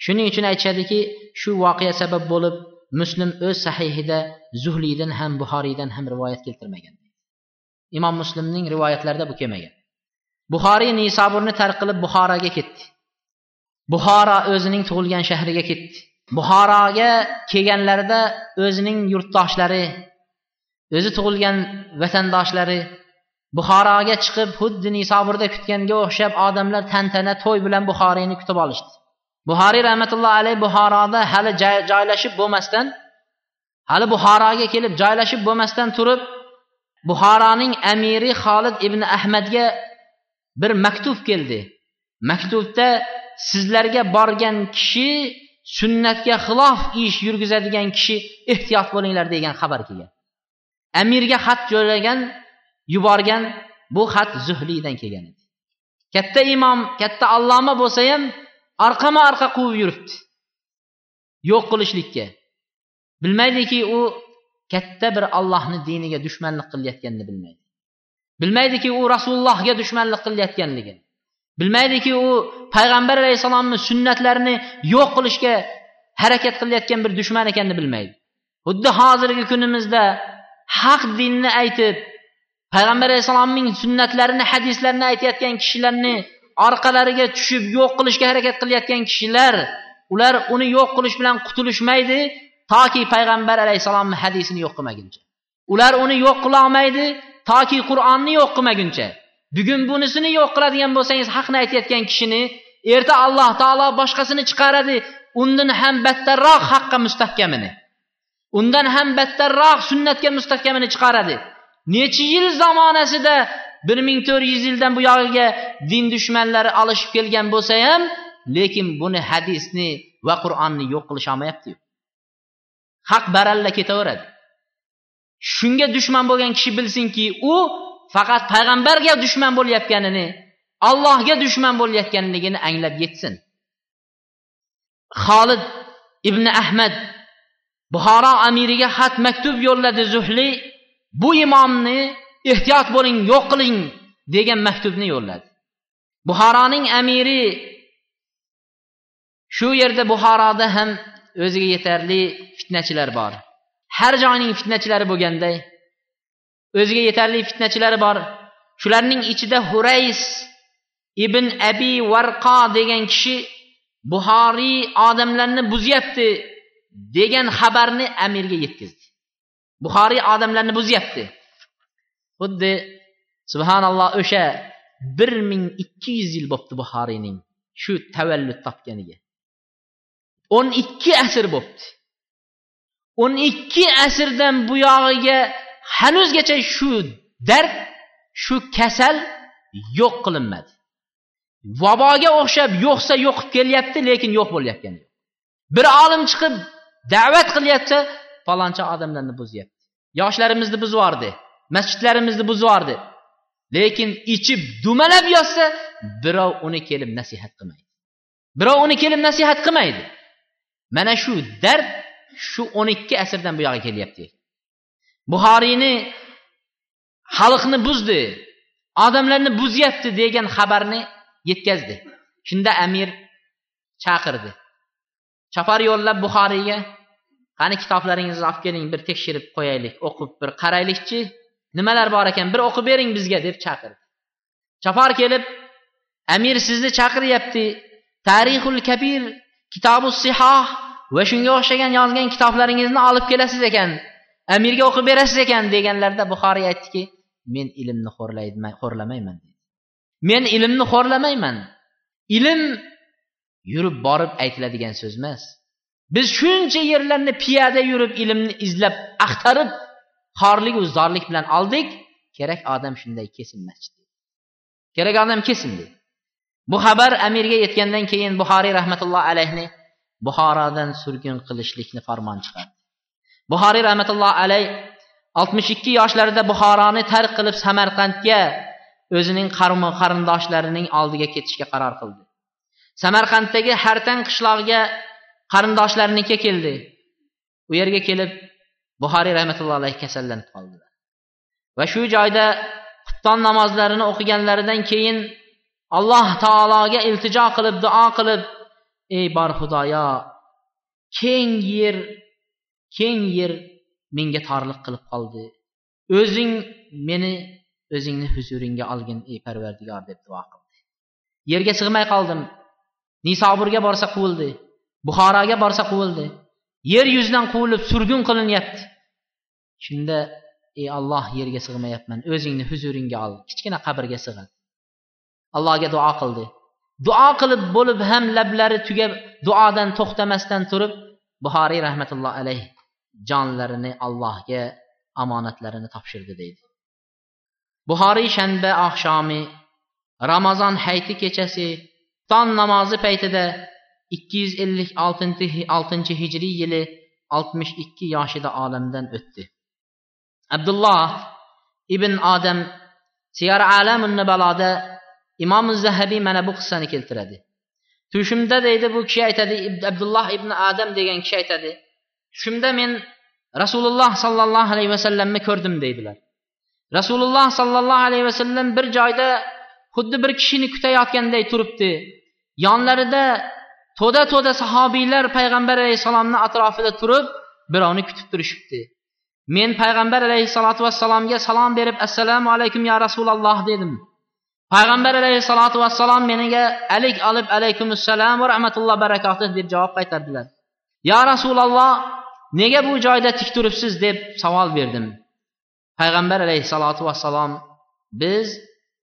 Speaker 1: Shuning uchun aytishadiki shu voqea sabab bo'lib muslim o'z sahihida zuhliydan ham buxoriydan ham rivoyat keltirmagan. Imom muslimning rivoyatlarida bu kelmagan. Buxoriy nisoburni tark qilib buxoroga ketdi. Buxoro o'zining tug'ilgan shahriga ketdi. Buxoroga kelganlarida o'zining yurtdoshlari o'zi tug'ilgan vatandoshlari buxoroga chiqib xuddi nisoburda kutganga o'xshab odamlar tantana to'y bilan buxoriyni kutib olishdi. Buxoriy rahmatullohi alayhi buxoroda hali joylashib bo'lmasdan hali buxoroga kelib joylashib bo'lmasdan turib buxoroning amiri xolid ibn ahmadga bir maktub keldi. Maktubda sizlarga borgan kishi sunnatga xilof ish yurgizadigan kishi ehtiyot bo'linglar degan xabar kelgan. Amirga xat jo'lagan yuborgan bu xat zuhliydan kelgan edi. Katta imom katta alloma bo'lsa ham orqama orqa quvib yuribdi. Yo'q qilishlikka. Bilmaydiki u katta bir allohni diniga dushmanlik qilayotganini bilmaydi. Bilmaydiki u rasulullohga dushmanlik qilayotganligini. Bilmaydiki u payg'ambar alayhissalomni sunnatlarini yo'q qilishga harakat qilayotgan bir dushman ekanini bilmaydi. Xuddi hozirgi kunimizda haq dinni aytib payg'ambar alayhissalomning sunnatlarini hadislarini aytayotgan kishilarni orqalariga tushib yo'q qilishga harakat qilayotgan kishilar ular uni yo'q qilish bilan qutulishmaydi toki payg'ambar alayhissalomni hadisini yo'q qilmaguncha. Ular uni yo'q qilolmaydi toki qur'onni yo'q qilmaguncha. Bugun bunisini yo'q qiladigan bo'lsangiz haqni aytayotgan kishini erta alloh taolo boshqasini chiqaradi. Undan ham battarroq haqqa mustahkamini undan ham battarroq sunnatga mustahkamini chiqaradi. Necha yil zamonasida bir ming to'rt yuz yildan bu yog'iga din dushmanlari olishib kelgan bo'lsa ham lekin buni hadisni va qur'onni yo'q qilisholmayapti haq baralla ketaveradi. Shunga dushman bo'lgan kishi bilsinki u faqat payg'ambarga dushman bo'layotganini allohga dushman bo'layotganligini anglab yetsin. Xolid ibn ahmad buxoro amiriga xat maktub yo'lladi zuhli bu imomni ehtiyot bo'ling yo'q qiling degan maktubni yo'lladi. Buxoroning amiri shu yerda buxoroda ham o'ziga yetarli fitnachilar bor. Har joyning fitnachilari bo'lganday o'ziga yetarli fitnachilari bor. Shularning ichida hurays ibn abi varqo degan kishi buxoriy odamlarni buzyapti degan xabarni amirga yetkazdi. Buxoriy odamlarni buzyapti. Xuddi subhanalloh o'sha bir ming ikki yuz yil bo'libdi buxoriyning shu tavallud topganiga. O'n ikki asr bo'libdi o'n ikki asrdan bu yog'iga hanuzgacha shu dard shu kasal yo'q qilinmadi. Vaboga o'xshab yo'qsa yo'qib kelyapti lekin yo'q bo'layotgani bir olim chiqib da'vat qilyapti faloncha odamlarni buzyapti. Yoshlarimizni buzyubordi masjidlarimizni buzyubordi lekin ichib dumalab yotsa birov uni kelib nasihat qilmaydi. Birov uni kelib nasihat qilmaydi. Mana shu dard shu o'n ikki asrdan bu yoqqa kelyapti. Buxoriyni xalqni buzdi odamlarni buzyapti degan xabarni yetkazdi. Shunda amir chaqirdi. Chopar yo'llab buxoriyga qani kitoblaringizni olib keling bir tekshirib qo'yaylik o'qib bir qaraylikchi nimalar bor ekan bir o'qib bering bizga deb chaqirdi. Chopar kelib amir sizni chaqiryapti tarixul kabir kitobu sihoh va shunga o'xshagan yozgan kitoblaringizni olib kelasiz ekan amirga o'qib berasiz ekan deganlarida buxoriy aytdiki men ilmni xo'rlamayman men ilmni xo'rlamayman. Ilm yurib borib aytiladigan so'z emas. Biz shuncha yerlarni piyoda yurib ilmni izlab axtarib xorligu zorlik bilan oldik. Kerak odam shunday kelsin masjidga kerak odam kelsin dedi. Bu xabar amirga yetgandan keyin buxoriy rahmatullohi alayhni buxorodan surgun qilishlikni farmon chiqardi. Buxoriy rahmatullohi alayh oltmish ikki yoshlarida buxoroni tark qilib samarqandga o'zining qarindoshlarining oldiga ketishga qaror qildi. Samarqanddagi hartan qishlog'iga qarindoshlarinikiga keldi. U yerga kelib buxoriy rahmatullohi alayhi kasallanib qoldilar. Va shu joyda xufton namozlarini o'qiganlaridan keyin alloh taologa iltijo qilib duo qilib ey bor xudoyo keng yer keng yer menga torliq qilib qoldi. O'zing meni o'zingni huzuringga olgin ey parvardigor deb duo qildi. Yerga sig'may qoldim. Nisoburga borsa quvildi buxoroga borsa quvildi. Yer yuzidan quvilib surgun qilinyapti. Shunda ey olloh yerga sig'mayapman. O'zingni huzuringga ol. Kichkina qabrga sig'in. Allohga duo qildi. Duo qilib bo'lib ham lablari tugab duodan to'xtamasdan turib buxoriy rahmatulloh alayhi canlarını Allah'a amanətlərini tapşırdı deydi. Buhari şənbə axşamı, Ramazan həyti keçəsi, dan namazı peytədə 256-cı 6-cı Hicri ili 62 yaşında aləmdən ötdü. Abdullah ibn Adəm Siyar Aləmun Nəbəlada İmam Zəhəbi mənə bu qıssanı keltirədi. Tüşümdə deyildi bu kişi aytədi Abdullah ibn Adəm deyən kişi aytədi. Tushimda men rasululloh sollallohu alayhi vasallamni ko'rdim deydilar. Rasululloh sollallohu alayhi vasallam bir joyda xuddi bir kishini kutayotganday turibdi. Yonlarida to'da to'da sahobiylar payg'ambar alayhissalomni atrofida turib birovni kutib turishibdi. Men payg'ambar alayhissalotu vassalomga salom berib assalomu alaykum ya rasululloh dedim. Payg'ambar alayhissalotu vassalom meniga alik olib alaykumussalom va rahmatulloh barakatuh deb javob qaytardilar. Yo rasululloh nega bu joyda tik turibsiz deb savol berdim? Payg'ambar alayhissalotu vassalom biz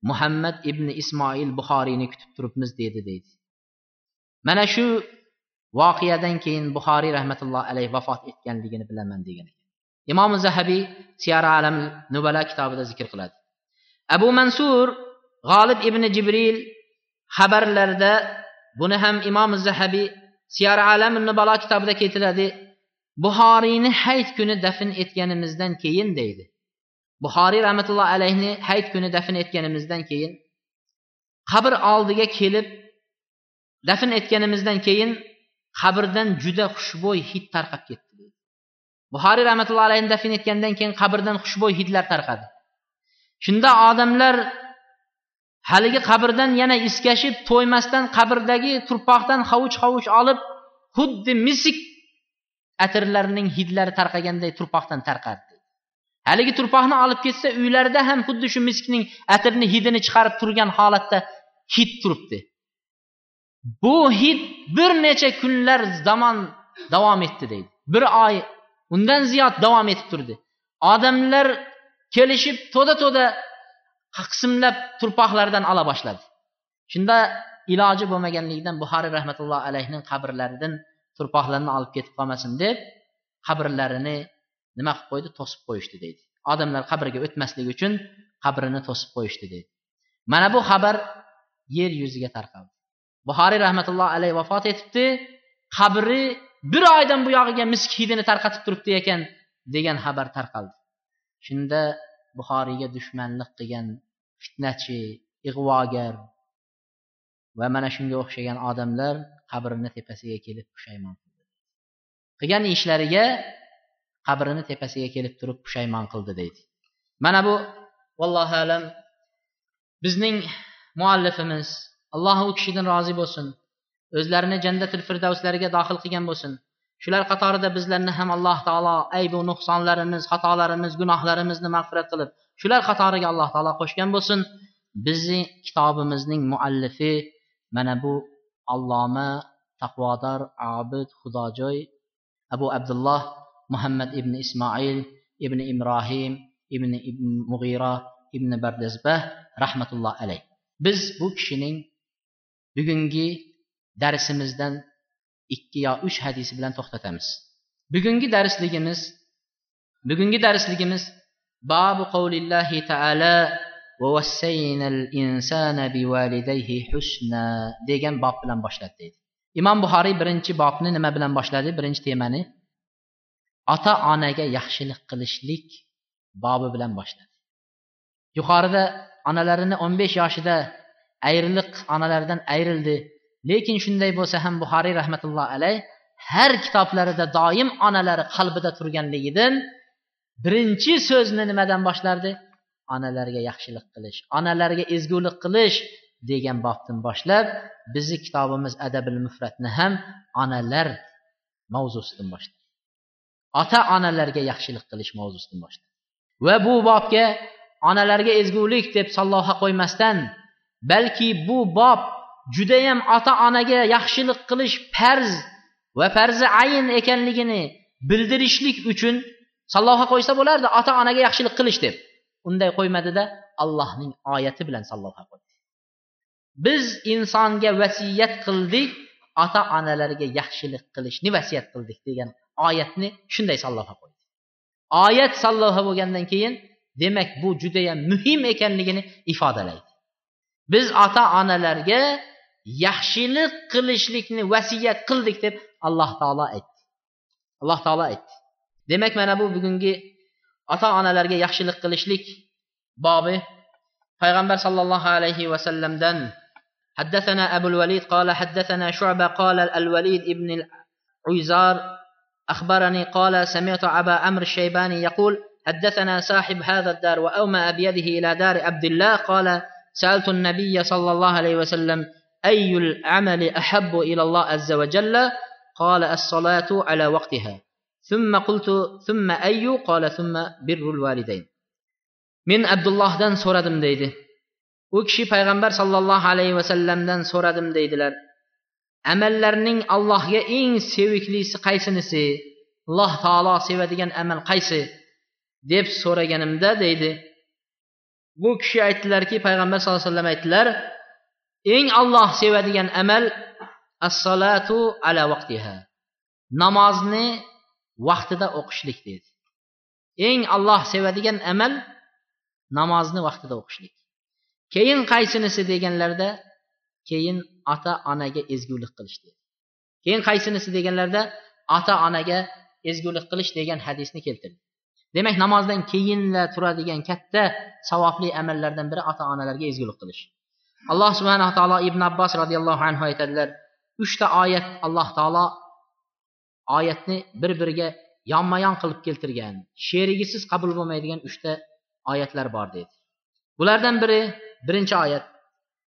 Speaker 1: muhammad ibn ismoil buxoriyni kutib turibmiz dedi deydi. Mana shu voqeadan keyin buxoriy rahmatulloh alayhi vafot etganligini bilaman degan imom zahabiy siyara alam nubala kitobida zikr qiladi. Abu mansur g'olib ibn jibril xabarlarida buni ham imom zahabiy siyara alam nubala kitobida keltiradi. Buxoriyni hayit kuni dafn etganimizdan keyin deydi. Buxoriy rahmatulloh alayhni hayit kuni dafn etganimizdan keyin qabr oldiga kelib dafn etganimizdan keyin qabrdan juda xushbo'y hid tarqab ketdi buxoriy rahmatulloh alayhni dafn etgandan keyin qabrdan xushbo'y hidlar tarqadi. Shunda odamlar haligi qabrdan yana iskashib to'ymasdan qabrdagi turpoqdan hovuch hovuch olib xuddi misik atirlarining hidlari tarqaganday turpoqdan tarqadi haligi turpoqni olib ketsa uylarida ham xuddi shu miskning atirni hidini chiqarib turgan holatda hid turibdi. Bu hid bir necha kunlar zamon davom etdi deydi. Bir oy undan ziyod davom etib turdi. Odamlar kelishib to'da to'da qismlab turpoqlardan ola boshladi. Shunda iloji bo'lmaganligidan buxoriy rahmatullohi alayhining qabrlaridan turpoqlarni olib ketib qolmasin deb qabrlarini nima qilib qo'ydi? To'sib qo'yishdi deydi. Odamlar qabrga o'tmasligi uchun qabrini to'sib qo'yishdi deydi. Mana bu xabar yer yuziga tarqaldi. Buxoriy rahmatullohi alayhi vafot etibdi. Qabri bir oydan buyog'iga misk hidini tarqatib turibdi ekan degan xabar tarqaldi. Shunda buxoriyga dushmanlik qilgan fitnachi ig'vogar va mana shunga o'xshagan odamlar qabrini tepasiga kelib pushaymon qildi. Qilgan ishlariga qabrini tepasiga kelib turib pushaymon qildi deydi. Mana bu vallohu alam bizning muallifimiz alloh u kishidan rozi bo'lsin o'zlarini jannatul firdavslariga dohil qilgan bo'lsin. Shular qatorida bizlarni ham alloh taolo aybu nuqsonlarimiz xatolarimiz gunohlarimizni mag'firat qilib shular qatoriga alloh taolo qo'shgan bo'lsin. Bizni kitobimizning muallifi mana bu alloma taqvodor obid xudojo'y abu abdulloh muhammad ibn ismoil ibn ibrohim ibn ibn mug'iro ibn bardazbah rahmatulloh alayh. Biz bu kishining bugungi darsimizdan ikki yo uch hadisi bilan to'xtatamiz. Bugungi darsligimiz bugungi darsligimiz babu qavlillahi taala degan bob bilan boshladi deydi. Imom buxoriy birinchi bobni nima bilan boshladi? Birinchi temani ota onaga yaxshilik qilishlik bobi bilan boshladi. Yuqorida onalarini o'n besh yoshida ayriliq onalaridan ayrildi. Lekin shunday bo'lsa ham buxoriy rahmatulloh alayh har kitoblarida doim onalari qalbida turganligidan birinchi so'zni nimadan boshlardi? Onalarga yaxshilik qilish onalarga ezgulik qilish degan bobdan boshlab bizni kitobimiz adabil mufratni ham onalar mavzusidan boshladi. Ota onalarga yaxshilik qilish mavzusidan boshladi. Va bu bobga onalarga ezgulik deb salloha qo'ymasdan balki bu bob judayam ota onaga yaxshilik qilish farz va farzi ayn ekanligini bildirishlik uchun salloha qo'ysa bo'lardi ota onaga yaxshilik qilish deb. Unday qo'ymadida allohning oyati bilan salloha qo'ydi biz insonga vasiyat qildik ota onalarga yaxshilik qilishni vasiyat qildik degan oyatni shunday salloha qo'ydi oyat salloha bo'lgandan keyin demak bu judayam muhim ekanligini ifodalaydi. Biz ota onalarga yaxshilik qilishlikni vasiyat qildik deb alloh taolo aytdi. Alloh taolo aytdi. Demak mana bu bugungi ota onalarga yaxshilik qilishlik bobi payg'ambar sollallohu alayhi vasallamdan حدثنا أبو الوليد قال حدثنا شعبة قال الوليد ابن العزار أخبرني قال سمعت أبا أمر الشيباني يقول حدثنا صاحب هذا الدار وأومأ بيده إلى دار عبد الله قال سألت النبي صلى الله عليه وسلم أي العمل أحب إلى الله عز وجل قال الصلاة على وقتها ثم قلت ثم أي قال ثم بر الوالدين من عبد الله دان so'radim deydi u kishi payg'ambar sollallohu alayhi vasallamdan so'radim deydilar amallarning allohga eng seviklisi qaysinisi alloh taolo sevadigan amal qaysi deb so'raganimda deydi bu kishi aytdilarki payg'ambar sallallohu alayhi vasallam aytdilar eng alloh sevadigan amal as-solatu ala vaqtiha namozni vaqtida o'qishlik dedi eng alloh sevadigan amal namozni vaqtida o'qishlik. Keyin qaysinisi deganlarda keyin ota onaga ezgulik qilish dedi keyin qaysinisi deganlarda ota onaga ezgulik qilish degan hadisni keltirdi. Demak namozdan keyinla turadigan katta savobli amallardan biri ota onalarga ezgulik qilish. Alloh subhanaa taolo ibn abbos roziyallohu anhu aytadilar uchta oyat alloh taolo oyatni bir biriga yonma yon qilib keltirgan sherigisiz qabul bo'lmaydigan uchta oyatlar bor deydi. Bulardan biri birinchi oyat.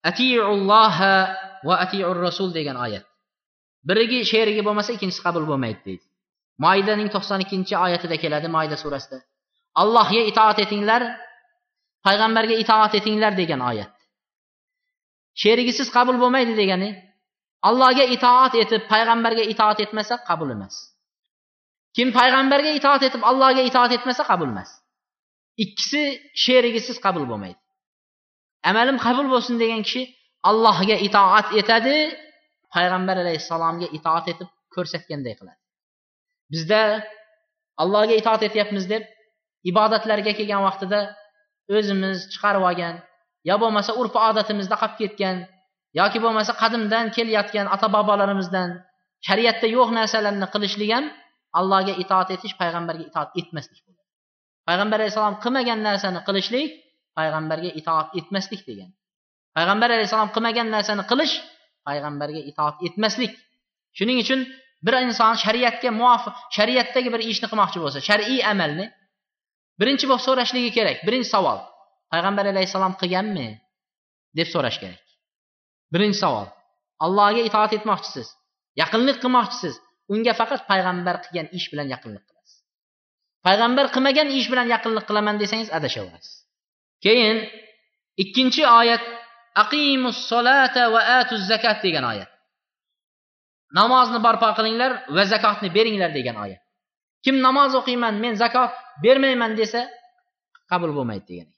Speaker 1: Atiulloha va atiur rasul degan oyat. Birigi sherigi bo'lmasa ikkinchisi qabul bo'lmaydi deydi. Moidaning to'qson ikkinchi oyatida keladi moida surasida. Allohga itoat etinglar payg'ambarga itoat etinglar degan oyat. Sherigisiz qabul bo'lmaydi degani allohga itoat etib payg'ambarga itoat etmasa qabul emas. Kim payg'ambarga itoat etib allohga itoat etmasa qabul emas. Ikkisi sherigisiz qabul bo'lmaydi. Amalim qabul bo'lsin degan kishi allohga itoat etadi payg'ambar alayhissalomga itoat etib ko'rsatganday qiladi. Bizda allohga itoat etyapmiz deb ibodatlarga kelgan vaqtida o'zimiz chiqarib olgan yo bo'lmasa urf odatimizda qolib ketgan yoki bo'lmasa qadimdan kelayotgan ota bobolarimizdan shariatda yo'q narsalarni qilishlik ham allohga itoat etish payg'ambarga itoat etmaslik bo'ladi. Payg'ambar alayhissalom qilmagan narsani qilishlik payg'ambarga itoat etmaslik degan. Payg'ambar alayhissalom qilmagan narsani qilish payg'ambarga itoat etmaslik. Shuning uchun bir inson shariatga muvofiq shariatdagi bir ishni qilmoqchi bo'lsa shar'iy amalni birinchi bo'lib so'rashligi kerak birinchi savol payg'ambar alayhissalom qilganmi? deb so'rash kerak. Birinchi savol. Allohga itoat etmoqchisiz? Yaqinlik qilmoqchisiz? Unga faqat payg'ambar qilgan ish bilan yaqinlik qilasiz. Payg'ambar qilmagan ish bilan yaqinlik qilaman desangiz adashaverasiz keyin ikkinchi oyat aqimus solata va atuz zakat degan oyat. Namozni barpo qilinglar va zakotni beringlar degan oyat. Kim namoz o'qiyman men zakot bermayman desa qabul bo'lmaydi degan.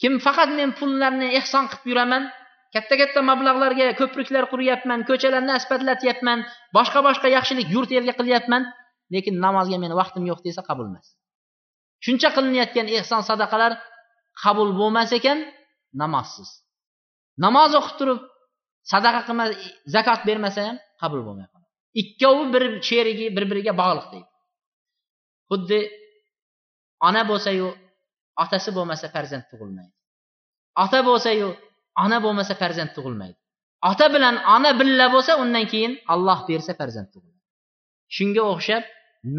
Speaker 1: Kim faqat men pullarni ehson qilib yuraman katta katta mablag'larga ko'priklar quryapman ko'chalarni asfaltlatyapman boshqa boshqa yaxshilik yurt elga qilyapman lekin namozga meni vaqtim yo'q desa qabul emas. Shuncha qilinayotgan ehson sadaqalar qabul bo'lmas ekan namozsiz. Namoz o'qib turib sadaqa qilmas zakot bermasa ham qabul bo'lmay qoladi. Ikkovi bir sherigi bir biriga bog'liq deydi. Xuddi ona bo'lsayu otasi bo'lmasa farzand tug'ilmaydi. Ota bo'lsayu ona bo'lmasa farzand tug'ilmaydi. Ota bilan ona billa bo'lsa undan keyin Alloh bersa farzand tug'iladi. Shunga o'xshab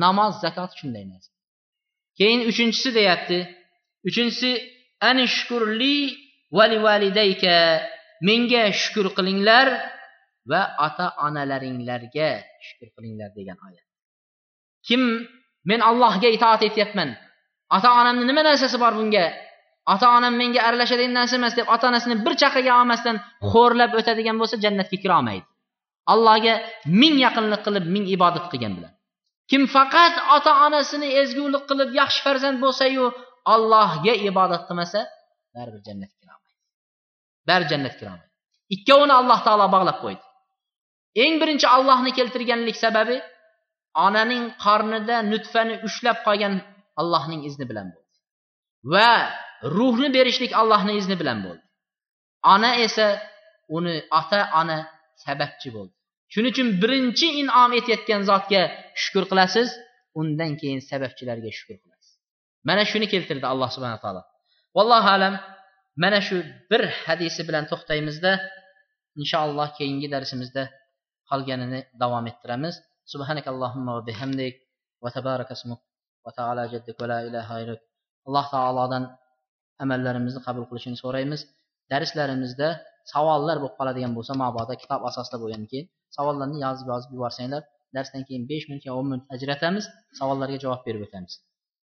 Speaker 1: namoz zakot shunday narsa. Keyin uchinchisi deyapti. Uchinchisi anishkurli vali validayka menga shukur qilinglar va ota onalaringlarga shukur qilinglar degan oyat. Kim men Allohga itoat etyapman ota onamni nima narsasi bor bunga ota onam menga aralashadigan narsa emas deb ota onasini bir chaqaga olmasdan xo'rlab o'tadigan bo'lsa jannatga kira olmaydi. Allohga ming yaqinlik qilib ming ibodat qilgan bilan kim faqat ota onasini ezgulik qilib yaxshi farzand bo'lsayu allohga ibodat qilmasa baribir jannatga kira olmaydi. Bari jannatga kira olmaydi. Ikkovini alloh taolo bog'lab qo'ydi. Eng birinchi allohni keltirganlik sababi onaning qornida nutfani ushlab qolgan allohning izni bilan bo'ldi. Va ruhni berishlik allohni izni bilan bo'ldi ona esa uni ota ona sababchi bo'ldi shuning uchun birinchi inom etayotgan zotga shukur qilasiz undan keyin sababchilarga shukur qilasiz mana shuni keltirdi alloh subhana taolo vallohu alam mana shu bir hadisi bilan to'xtaymizda inshaalloh keyingi darsimizda qolganini davom ettiramiz سبحانك اللهم وبحمدك وتبارك اسمك وتعالى جدك ولا إله غيرك alloh taolodan amallarimizni qabul qilishini so'raymiz. Darslarimizda savollar bo'lib qoladigan bo'lsa mabodo kitob asosida bo'lgandan keyin savollarni yozib yozib yuborsanglar darsdan keyin besh minut yo o'n minut ajratamiz savollarga javob berib o'tamiz.